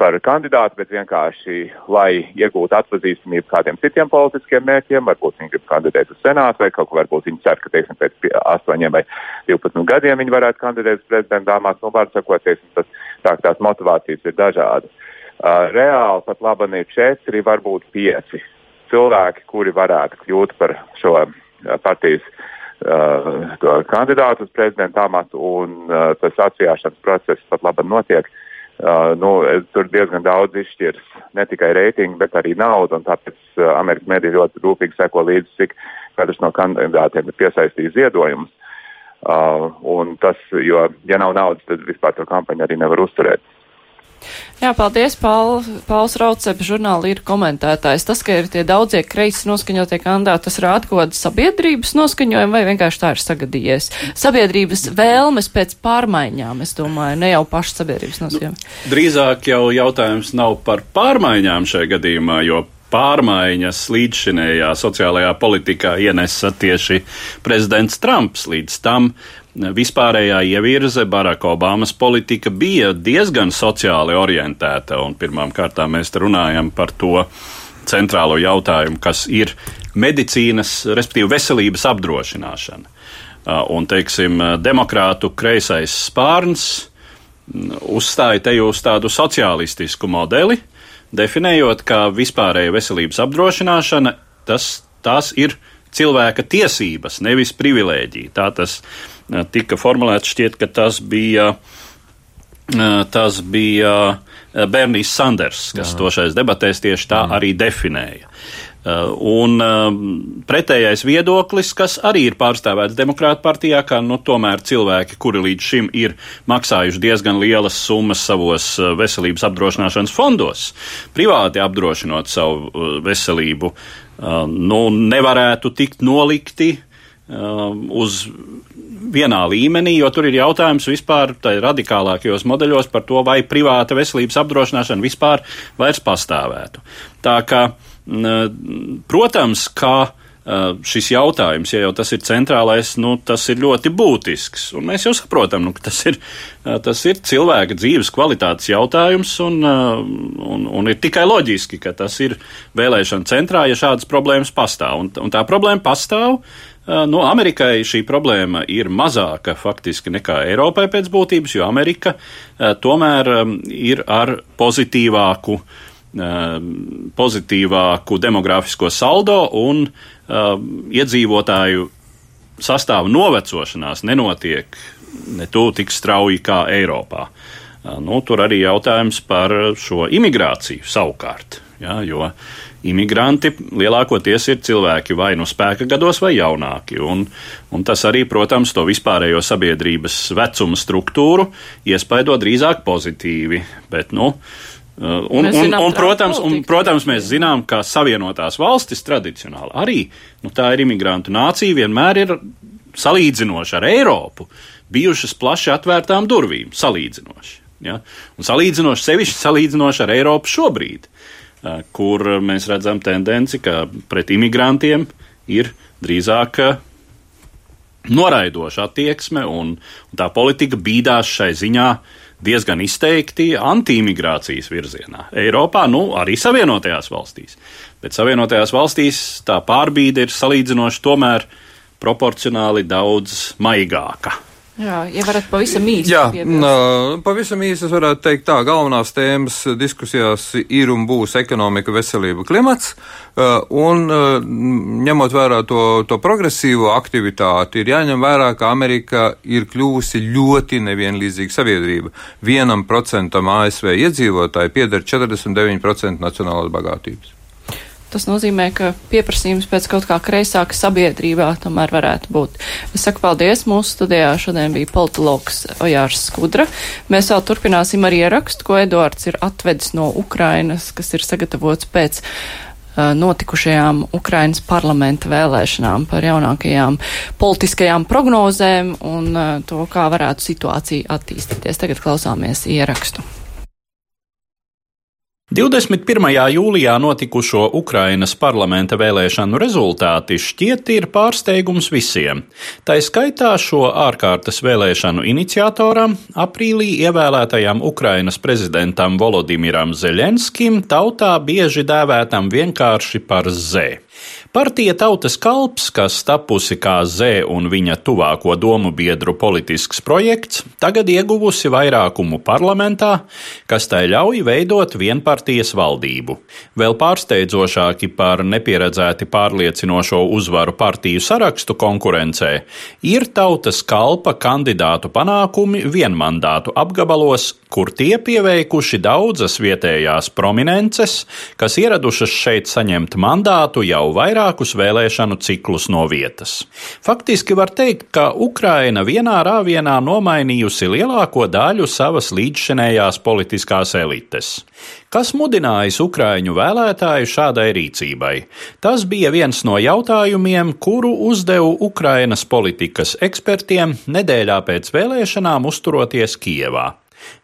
F: par kandidātu, bet vienkārši, lai iegūtu atpazīstamību kādiem citiem politiskiem mērķiem. Varbūt viņi grib kandidēt uz senātu, vai kaut ko varbūt viņi cer, ka teiksim, pēc 8 vai 12 gadiem viņi varētu kandidēt uz prezidenta dāmās. Nu, var sakot, teiksim, tas, tā, tās motivācijas ir dažādas. Uh, reāli pat labi ir četri, varbūt pieci cilvēki, kuri varētu kļūt par šo uh, partijas uh, kandidātu uz prezidenta amatu, un uh, tas atsijāšanas process pat labi notiek. Uh, nu, tur diezgan daudz izšķirs ne tikai reitingi, bet arī nauda. Tāpēc uh, Amerikas mediji ļoti rūpīgi seko līdzi, cik katrs no kandidātiem ir piesaistījis ziedojumus. Uh, tas, jo, ja nav naudas, tad vispār to kampaņu arī nevar uzturēt.
C: Jā, paldies, Paul, Pauls Rauceps, žurnāla ir komentētājs. Tas, ka ir tie daudzie kreisi noskaņotie kandidāti, tas rāda kaut kādu sabiedrības noskaņojumu vai vienkārši tā ir sagadījies? Sabiedrības vēlmes pēc pārmaiņām, es domāju, ne jau paša sabiedrības noskaņojumu.
B: Nu, drīzāk jau jautājums nav par pārmaiņām šajā gadījumā, jo pārmaiņas līdzšinējā sociālajā politikā ienesa tieši prezidents Trumps. Līdz tam vispārējā ievirze Baraka Obamas politika bija diezgan sociāli orientēta, un pirmām kārtām mēs runājam par to centrālo jautājumu, kas ir medicīnas, respektīvi veselības apdrošināšana. Un, teiksim, demokrātu kreisais spārns uzstāja te uz tādu sociālistisku modeli, definējot, ka vispārēja veselības apdrošināšana tas, tās ir cilvēka tiesības, nevis privilēģija. Tā tas tika formulēts, šķiet, ka tas bija. Tas bija Bernijs Sanders, kas Jā. tošais debatēs tieši tā Jā. arī definēja. Un pretējais viedoklis, kas arī ir pārstāvēts Demokrāta partijā, ka nu, tomēr cilvēki, kuri līdz šim ir maksājuši diezgan lielas summas savos veselības apdrošināšanas fondos, privāti apdrošinot savu veselību, nu, nevarētu tikt nolikti uz vienā līmenī, jo tur ir jautājums vispār radikālākajos modeļos par to, vai privāta veselības apdrošināšana vispār vairs pastāvētu. Tā kā, protams, kā šis jautājums, ja jau tas ir centrālais, nu, tas ir ļoti būtisks. Un mēs jau saprotam, nu, ka tas ir, tas ir cilvēka dzīves kvalitātes jautājums, un, un, un ir tikai loģiski, ka tas ir vēlēšana centrā, ja šādas problēmas pastāv. Un, un tā problēma pastāv. Nu, Amerikai šī problēma ir mazāka faktiski nekā Eiropai pēc būtības, jo Amerika tomēr ir ar pozitīvāku, pozitīvāku demogrāfisko saldo un iedzīvotāju sastāvu novecošanās nenotiek ne tuvu tik strauji kā Eiropā. Nu, tur arī jautājums par šo imigrāciju savukārt. Ja, jo imigranti lielākoties ir cilvēki vai nu spēka gados, vai jaunāki. Un, un tas arī, protams, to vispārējo sabiedrības vecuma struktūru iespaido drīzāk pozitīvi. Bet, nu, uh, Un, un, un, protams, un, protams, mēs zinām, ka Savienotās valstis tradicionāli arī nu, tā ir imigrantu nācija, vienmēr ir salīdzinoši ar Eiropu bijušas plaši atvērtām durvīm. Salīdzinoši. Ja? Un salīdzinoši sevišķi salīdzinoši ar Eiropu šobrīd. Eh, kur mēs redzam tendenci, ka pret imigrantiem ir drīzāk eh, noraidoša attieksme, un, un tā politika bīdās šai ziņā diezgan izteikti anti-imigrācijas virzienā. Eiropā, nu, arī Savienotajās valstīs. Bet Savienotajās valstīs tā pārbīde ir salīdzinoši tomēr proporcionāli daudz maigāka.
C: Jā, ja varat pavisam īsi.
E: Jā, piebilst. pavisam īsi es varētu teikt tā, galvenās tēmas diskusijās ir un būs ekonomika, veselība, klimats, un ņemot vērā to, to progresīvo aktivitāti, ir jāņem vērā, ka Amerika ir kļūsi ļoti nevienlīdzīga sabiedrība. Vienam procentam ASV iedzīvotāji pieder 49% nacionālās bagātības.
C: Tas nozīmē, ka pieprasījums pēc kaut kā kreisāka sabiedrībā tomēr varētu būt. Es saku paldies. Mūsu studijā šodien bija politologs Ojārs Skudra. Mēs vēl turpināsim ar ierakstu, ko Eduards ir atvedis no Ukrainas, kas ir sagatavots pēc notikušajām Ukrainas parlamenta vēlēšanām par jaunākajām politiskajām prognozēm un to, kā varētu situācija attīstīties. Tagad klausāmies ierakstu.
B: 21. jūlijā notikušo Ukrainas parlamenta vēlēšanu rezultāti šķiet ir pārsteigums visiem. Tā skaitā šo ārkārtas vēlēšanu iniciatoram, aprīlī ievēlētajam Ukrainas prezidentam Volodimiram Zeļenskim, tautā bieži dēvētam vienkārši par Z. Partija Tautas kalps, kas tapusi kā Z un viņa tuvāko domu biedru politisks projekts, tagad ieguvusi vairākumu parlamentā, kas tai ļauj veidot vienpartijas valdību. Vēl pārsteidzošāki par nepieredzēti pārliecinošo uzvaru partiju sarakstu konkurencē ir Tautas kalpa kandidātu panākumi vienmandātu apgabalos, kur tie pieveikuši daudzas vietējās prominences, kas ieradušas šeit saņemt mandātu jau vairāk vairākus vēlēšanu ciklus no vietas. Faktiski var teikt, ka Ukraina vienā rāvienā nomainījusi lielāko daļu savas līdzšinējās politiskās elites. Kas mudinājis Ukraiņu vēlētāju šādai rīcībai? Tas bija viens no jautājumiem, kuru uzdevu Ukrainas politikas ekspertiem nedēļā pēc vēlēšanām uzturoties Kievā.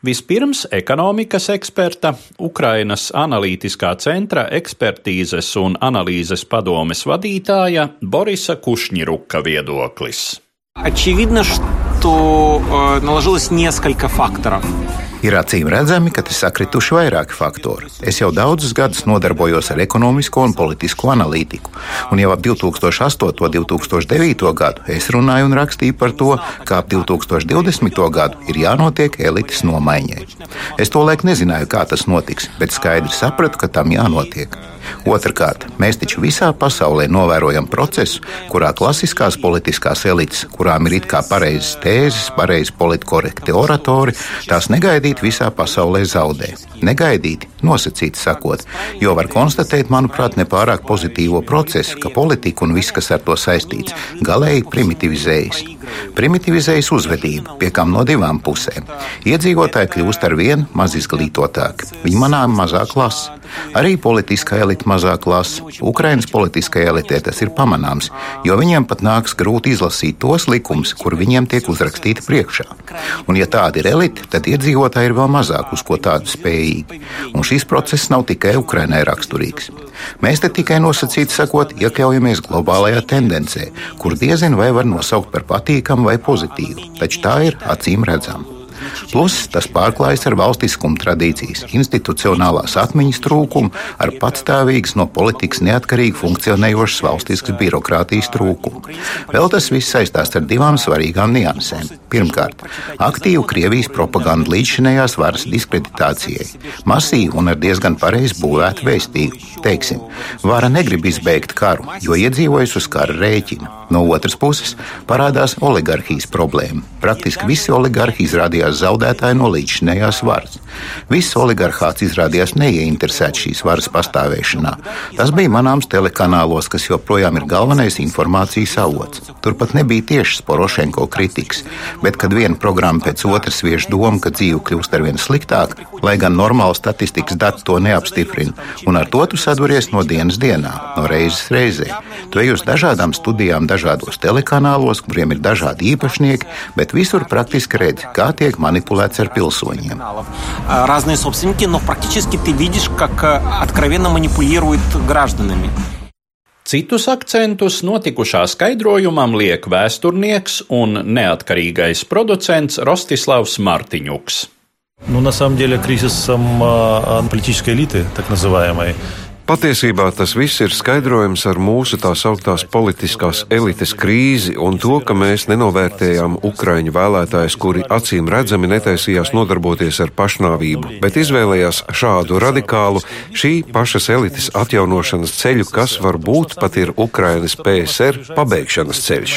B: Vispirms ekonomikas eksperta, Ukrainas analītiskā centra ekspertīzes un analīzes padomes vadītāja Borisa Kušņiruka viedoklis.
G: Очевидно, что э, наложилось несколько факторов.
H: Ir acīm redzami, ka te sakrituši vairāki faktori. Es jau daudzus gadus nodarbojos ar ekonomisko un politisko analītiku, un jau ap 2008. un 2009. gadu es runāju un rakstīju par to, ka ap 2020. gadu ir jānotiek elites nomaiņai. Es to laiku nezināju, kā tas notiks, bet skaidri sapratu, ka tam jānotiek. Otrakārt, mēs taču visā pasaulē novērojam procesu, kurā klasiskās politiskās elites, kurām ir it kā pareizas tēzes, pareizi politkorekti oratori, tās negaidīt visā pasaulē zaudē. Negaidīti, nosacīti sakot, jo var konstatēt, manuprāt, nepārāk pozitīvo procesu, ka politika un viss, kas ar to saistīts, galēji primitivizējas. Primitivizējas uzvedība, pie kam no divām pusēm. Iedzīvotāji kļūst ar vien maz izglītotāki, viņi manām mazāk lasa. Arī politiskā elite mazāk lasa. Ukraiņas politiskajā elitē tas ir pamanāms, jo viņiem pat nāks grūti izlasīt tos likumus, kur viņiem tiek uzrakstīti priekšā. Un, ja tāda ir elite, tad iedzīvotāji ir vēl mazāk uz ko tādu spējīgi. Un šis process nav tikai Ukraiņai raksturīgs. Mēs te tikai nosacīti sakot, iekļaujamies globālajā tendencē, kur diezin vai var nosaukt par patīkamu vai pozitīvu, taču tā ir acīm redzama. Plus tas pārklājas ar valstiskuma tradīcijas, institucionālās atmiņas trūkumu, ar patstāvīgas no politikas neatkarīgi funkcionējošas valstiskas birokrātijas trūkumu. Vēl tas viss saistās ar divām svarīgām niansēm. Pirmkārt, aktīvu Krievijas propagandu līdzšinējās varas diskreditācijai, masīvu un ar diezgan pareizi būvētu vēstījumu. Teiksim, vara negrib izbeigt karu, jo iedzīvojas uz kara rēķina. No otras puses parādās oligarhijas problēma. Praktiski visi oligarhi izrādījās zaudētāji no līdzšinējās varas. Viss oligarhāts izrādījās neieinteresēts šīs varas pastāvēšanā. Tas bija manāms telekanālos, kas joprojām ir galvenais informācijas avots. Turpat nebija tiešas Porošenko kritikas, bet kad viena programma pēc otras viež domu, ka dzīve kļūst arvien sliktāka, lai gan normāli statistikas dati to neapstiprina, un ar to tu saduries no dienas dienā, no reizes reizē. Tu ej uz dažādām studijām, dažādos telekanālos, kuriem ir dažādi īpašnieki, bet visur praktiski redz, kā tiek manipulēts ar pilsoņiem.
G: Разные собственники, но практически ты видишь, как откровенно манипулируют гражданами.
B: Citus akcentus notikušā skaidrojumam liek vēsturnieks un neatkarīgais producents Rostislavs Martiņuks.
I: Ну, на самом деле, кризисом политической элиты, так называемой,
J: Patiesībā tas viss ir skaidrojams ar mūsu tā sauktās politiskās elites krīzi un to, ka mēs nenovērtējām ukraiņu vēlētājus, kuri acīm redzami netaisījās nodarboties ar pašnāvību, bet izvēlējās šādu radikālu šī pašas elites atjaunošanas ceļu, kas varbūt pat ir Ukrainas PSR pabeigšanas ceļš.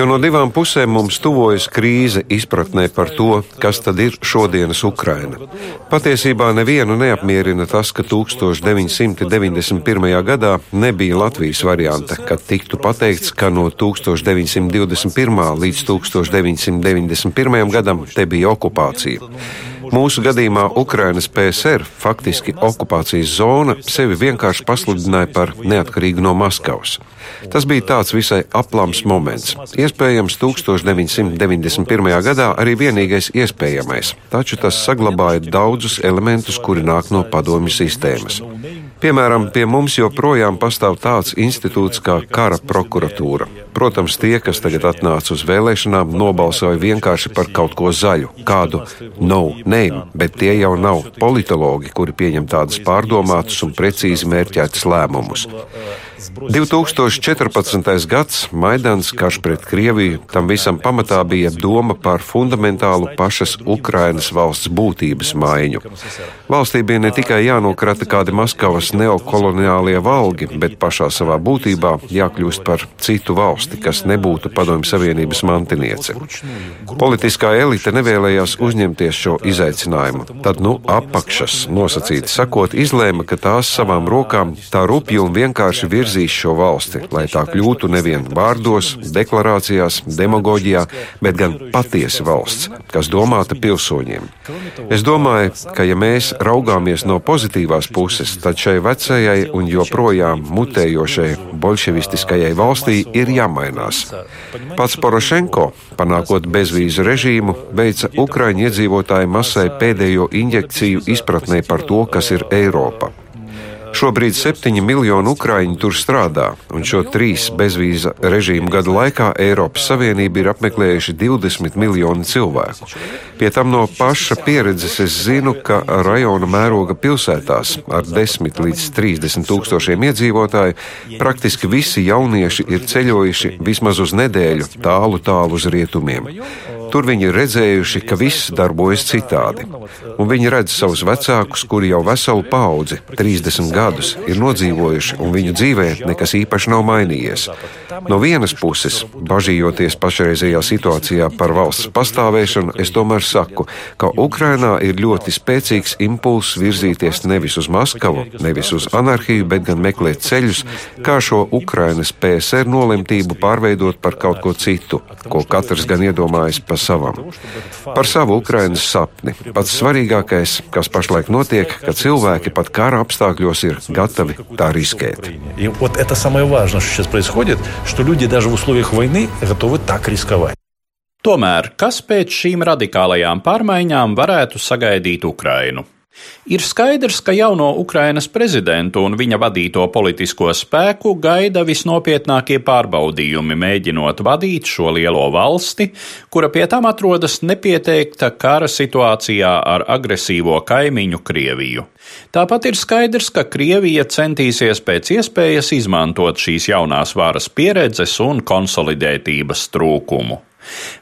J: Jo no divām pusēm mums tuvojas krīze izpratnē par to, kas tad ir šodienas Ukraina. Patiesībā nevienu neapmierina tas, ka 1900 1991. gadā nebija Latvijas varianta, kad tiktu pateikts, ka no 1921. līdz 1991. gadam te bija okupācija. Mūsu gadījumā Ukrainas PSR, faktiski okupācijas zona, sevi vienkārši pasludināja par neatkarīgu no Maskavas. Tas bija tāds visai aplams moments. Iespējams, 1991. gadā arī vienīgais iespējamais, taču tas saglabāja daudzus elementus, kuri nāk no padomju sistēmas. Piemēram, pie mums joprojām pastāv tāds institūts kā kara prokuratūra. Protams, tie, kas tagad atnāca uz vēlēšanām, nobalsoja vienkārši par kaut ko zaļu, kādu no name, bet tie jau nav politologi, kuri pieņem tādus pārdomātus un precīzi mērķētus lēmumus. 2014. gads, Maidans, karš pret Krieviju, tam visam pamatā bija doma par fundamentālu pašas Ukrainas valsts būtības maiņu. Valstī bija ne tikai jānokrata kādi Maskavas neokoloniālie valgi, bet pašā savā būtībā jākļūst par citu valsti, kas nebūtu Padomju Savienības mantiniece. Politiskā elite nevēlējās uzņemties šo izaicinājumu. Tad, nu, apakšas, nosacīti sakot, izlēma, ka tās savām rokām tā rupji un vienkārši virzīs šo valsti, lai tā kļūtu nevien vārdos, deklarācijās, demagoģijā, bet gan patiesi valsts, kas domāta pilsoņiem. Es domāju, ka ja mēs raugāmies no pozitīvās puses, tad šai vecajai un joprojām mutējošai bolševistiskajai valstī ir jāmainās. Pats Porošenko, panākot bezvīzu režīmu, veica Ukraiņu iedzīvotāju masai pēdējo injekciju izpratnē par to, kas ir Eiropa. Šobrīd septiņi miljoni ukrāņu tur strādā, un šo trīs bezvīza režīmu gadu laikā Eiropas Savienība ir apmeklējuši 20 miljoni cilvēku. Pie tam no paša pieredzes es zinu, ka rajona mēroga pilsētās ar 10 līdz 30 tūkstošiem iedzīvotāju praktiski visi jaunieši ir ceļojuši vismaz uz nedēļu tālu tālu uz rietumiem. Tur viņi ir redzējuši, ka viss darbojas citādi. Un viņi redz savus vecākus, kuri jau veselu paudzi, 30 gadus, ir nodzīvojuši, un viņu dzīvē nekas īpaši nav mainījies. No vienas puses, bažījoties pašreizējā situācijā par valsts pastāvēšanu, es tomēr saku, ka Ukrainā ir ļoti spēcīgs impulss virzīties nevis uz Maskavu, nevis uz anarhiju, bet gan meklēt ceļus, kā šo Ukrainas PSR nolemtību pārveidot par kaut ko citu, ko katrs gan iedomājas pa savam. Par savu Ukrainas sapni. Pats svarīgākais, kas pašlaik notiek, ka cilvēki pat kara apstākļos ir gatavi tā riskēt.
B: Tomēr, kas pēc šīm radikālajām pārmaiņām varētu sagaidīt Ukrainu? Ir skaidrs, ka jauno Ukrainas prezidentu un viņa vadīto politisko spēku gaida visnopietnākie pārbaudījumi, mēģinot vadīt šo lielo valsti, kura pie tam atrodas nepieteikta kara situācijā ar agresīvo kaimiņu Krieviju. Tāpat ir skaidrs, ka Krievija centīsies pēc iespējas izmantot šīs jaunās varas pieredzes un konsolidētības trūkumu.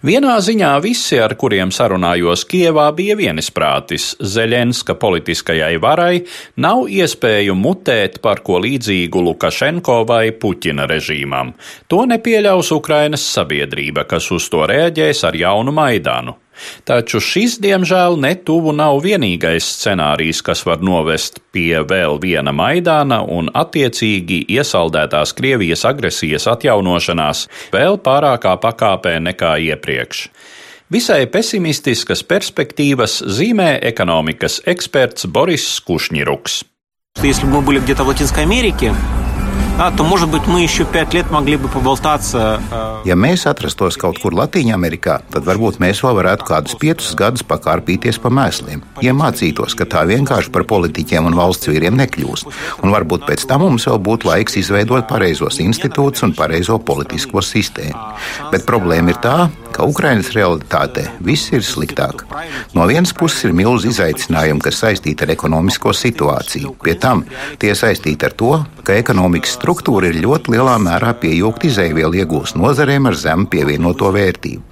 B: Vienā ziņā visi, ar kuriem sarunājos Kievā, bija vienisprātis. Zeļenska politiskajai varai nav iespēju mutēt par ko līdzīgu Lukašenko vai Puķina režīmam. To nepieļaus Ukrainas sabiedrība, kas uz to reaģēs ar jaunu Maidanu. Taču šis, diemžēl, netuvu nav vienīgais scenārijs, kas var novest pie vēl viena Maidāna un attiecīgi iesaldētās Krievijas agresijas atjaunošanās vēl pārākā pakāpē nekā iepriekš. Visai pesimistiskas perspektīvas zīmē ekonomikas eksperts Boris Kušņiruks.
G: Если бы мы были где-то в Латинской Америке, а, то, может быть, мы еще пять лет могли бы поболтаться.
H: Ja mēs atrastos kaut kur Latvijā, tad varbūt mēs vēl varētu kādus piecus gadus pakārpīties pa mēsliem. Iemācītos, ka tā vienkārši par politiķiem un valsts vīriem nekļūst. Un varbūt pēc tam mums vēl būtu laiks izveidot pareizos institūtus un pareizo politisko sistēmu. Bet problēma ir tā, ka Ukrainas realitātē viss ir sliktāk. No vienas puses ir milzīgi izaicinājumi, kas saistīti ar ekonomisko situāciju. Pie tam tie saistīti ar to, ka ekonomikas struktūra struktūra ir ļoti lielā mērā pieaugta izēvielu iegūst nozarēm ar zemu pievienoto vērtību.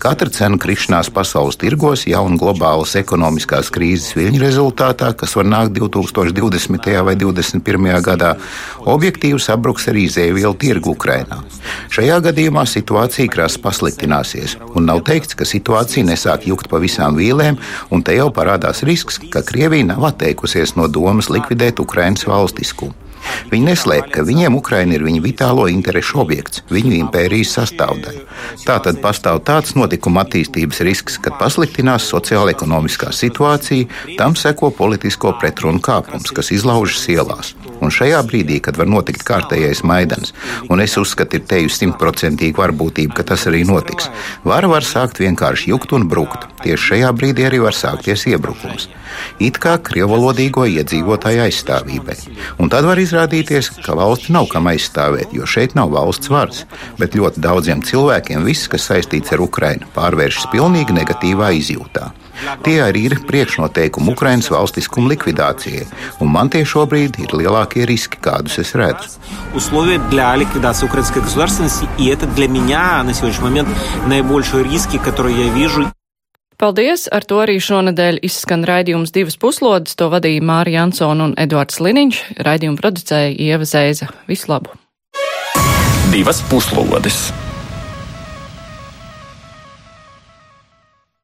H: Katra cenu krišanās pasaules tirgos, jauna globālas ekonomiskās krīzes viļņu rezultātā, kas var nākt 2020. vai 2021. gadā, objektīvi sabruks arī izēvielu tirgu Ukrainā. Šajā gadījumā situācija krasi pasliktināsies, un nav teikts, ka situācija nesāk jukt pa visām vīlēm, un te jau parādās risks, ka Krievija nav atteikusies no domas likvidēt Ukrainas valstiskumu. Viņi neslēp, ka viņiem Ukraina ir viņu vitālo interešu objekts, viņu impērijas sastāvdaļa. Tā tad pastāv tāds notikuma attīstības risks, kad pasliktinās sociāla-ekonomiskā situācija, tam seko politisko pretrunu kāpums, kas izlaužas ielās. Un šajā brīdī, kad var notikt kārtējais maidans, un es uzskatu, ir tejusi simtprocentīga varbūtība, ka tas arī notiks, vara var sākt vienkārši jukt un brukt. Tieši šajā brīdī arī var sākties iebrukums. It kā krievalodīgo iedzīvotāju aizstāvībai. Un tad var izrādīties, ka valsts nav kam aizstāvēt, jo šeit nav valsts varas. Bet ļoti daudziem cilvēkiem viss, kas saistīts ar Ukrajinu, pārvēršas pilnīgi negatīvā izjūtā. Tie arī ir priekšnoteikumi Ukraiņas valstiskuma likvidācijai, un man tie šobrīd ir lielākie riski, kādus es redzu.
G: Условия для ликвидации украинской государственности, и это для меня на сегодняшний момент наибольшие риски, которые я вижу.
C: Paldies! Ar to arī šonadēļ izskan raidījums divas puslodes. To vadīja Mārija Ansona un Eduards Liniņš. Raidījumu producēja Ieva Zēza. Visu labu!
A: Divas puslodes!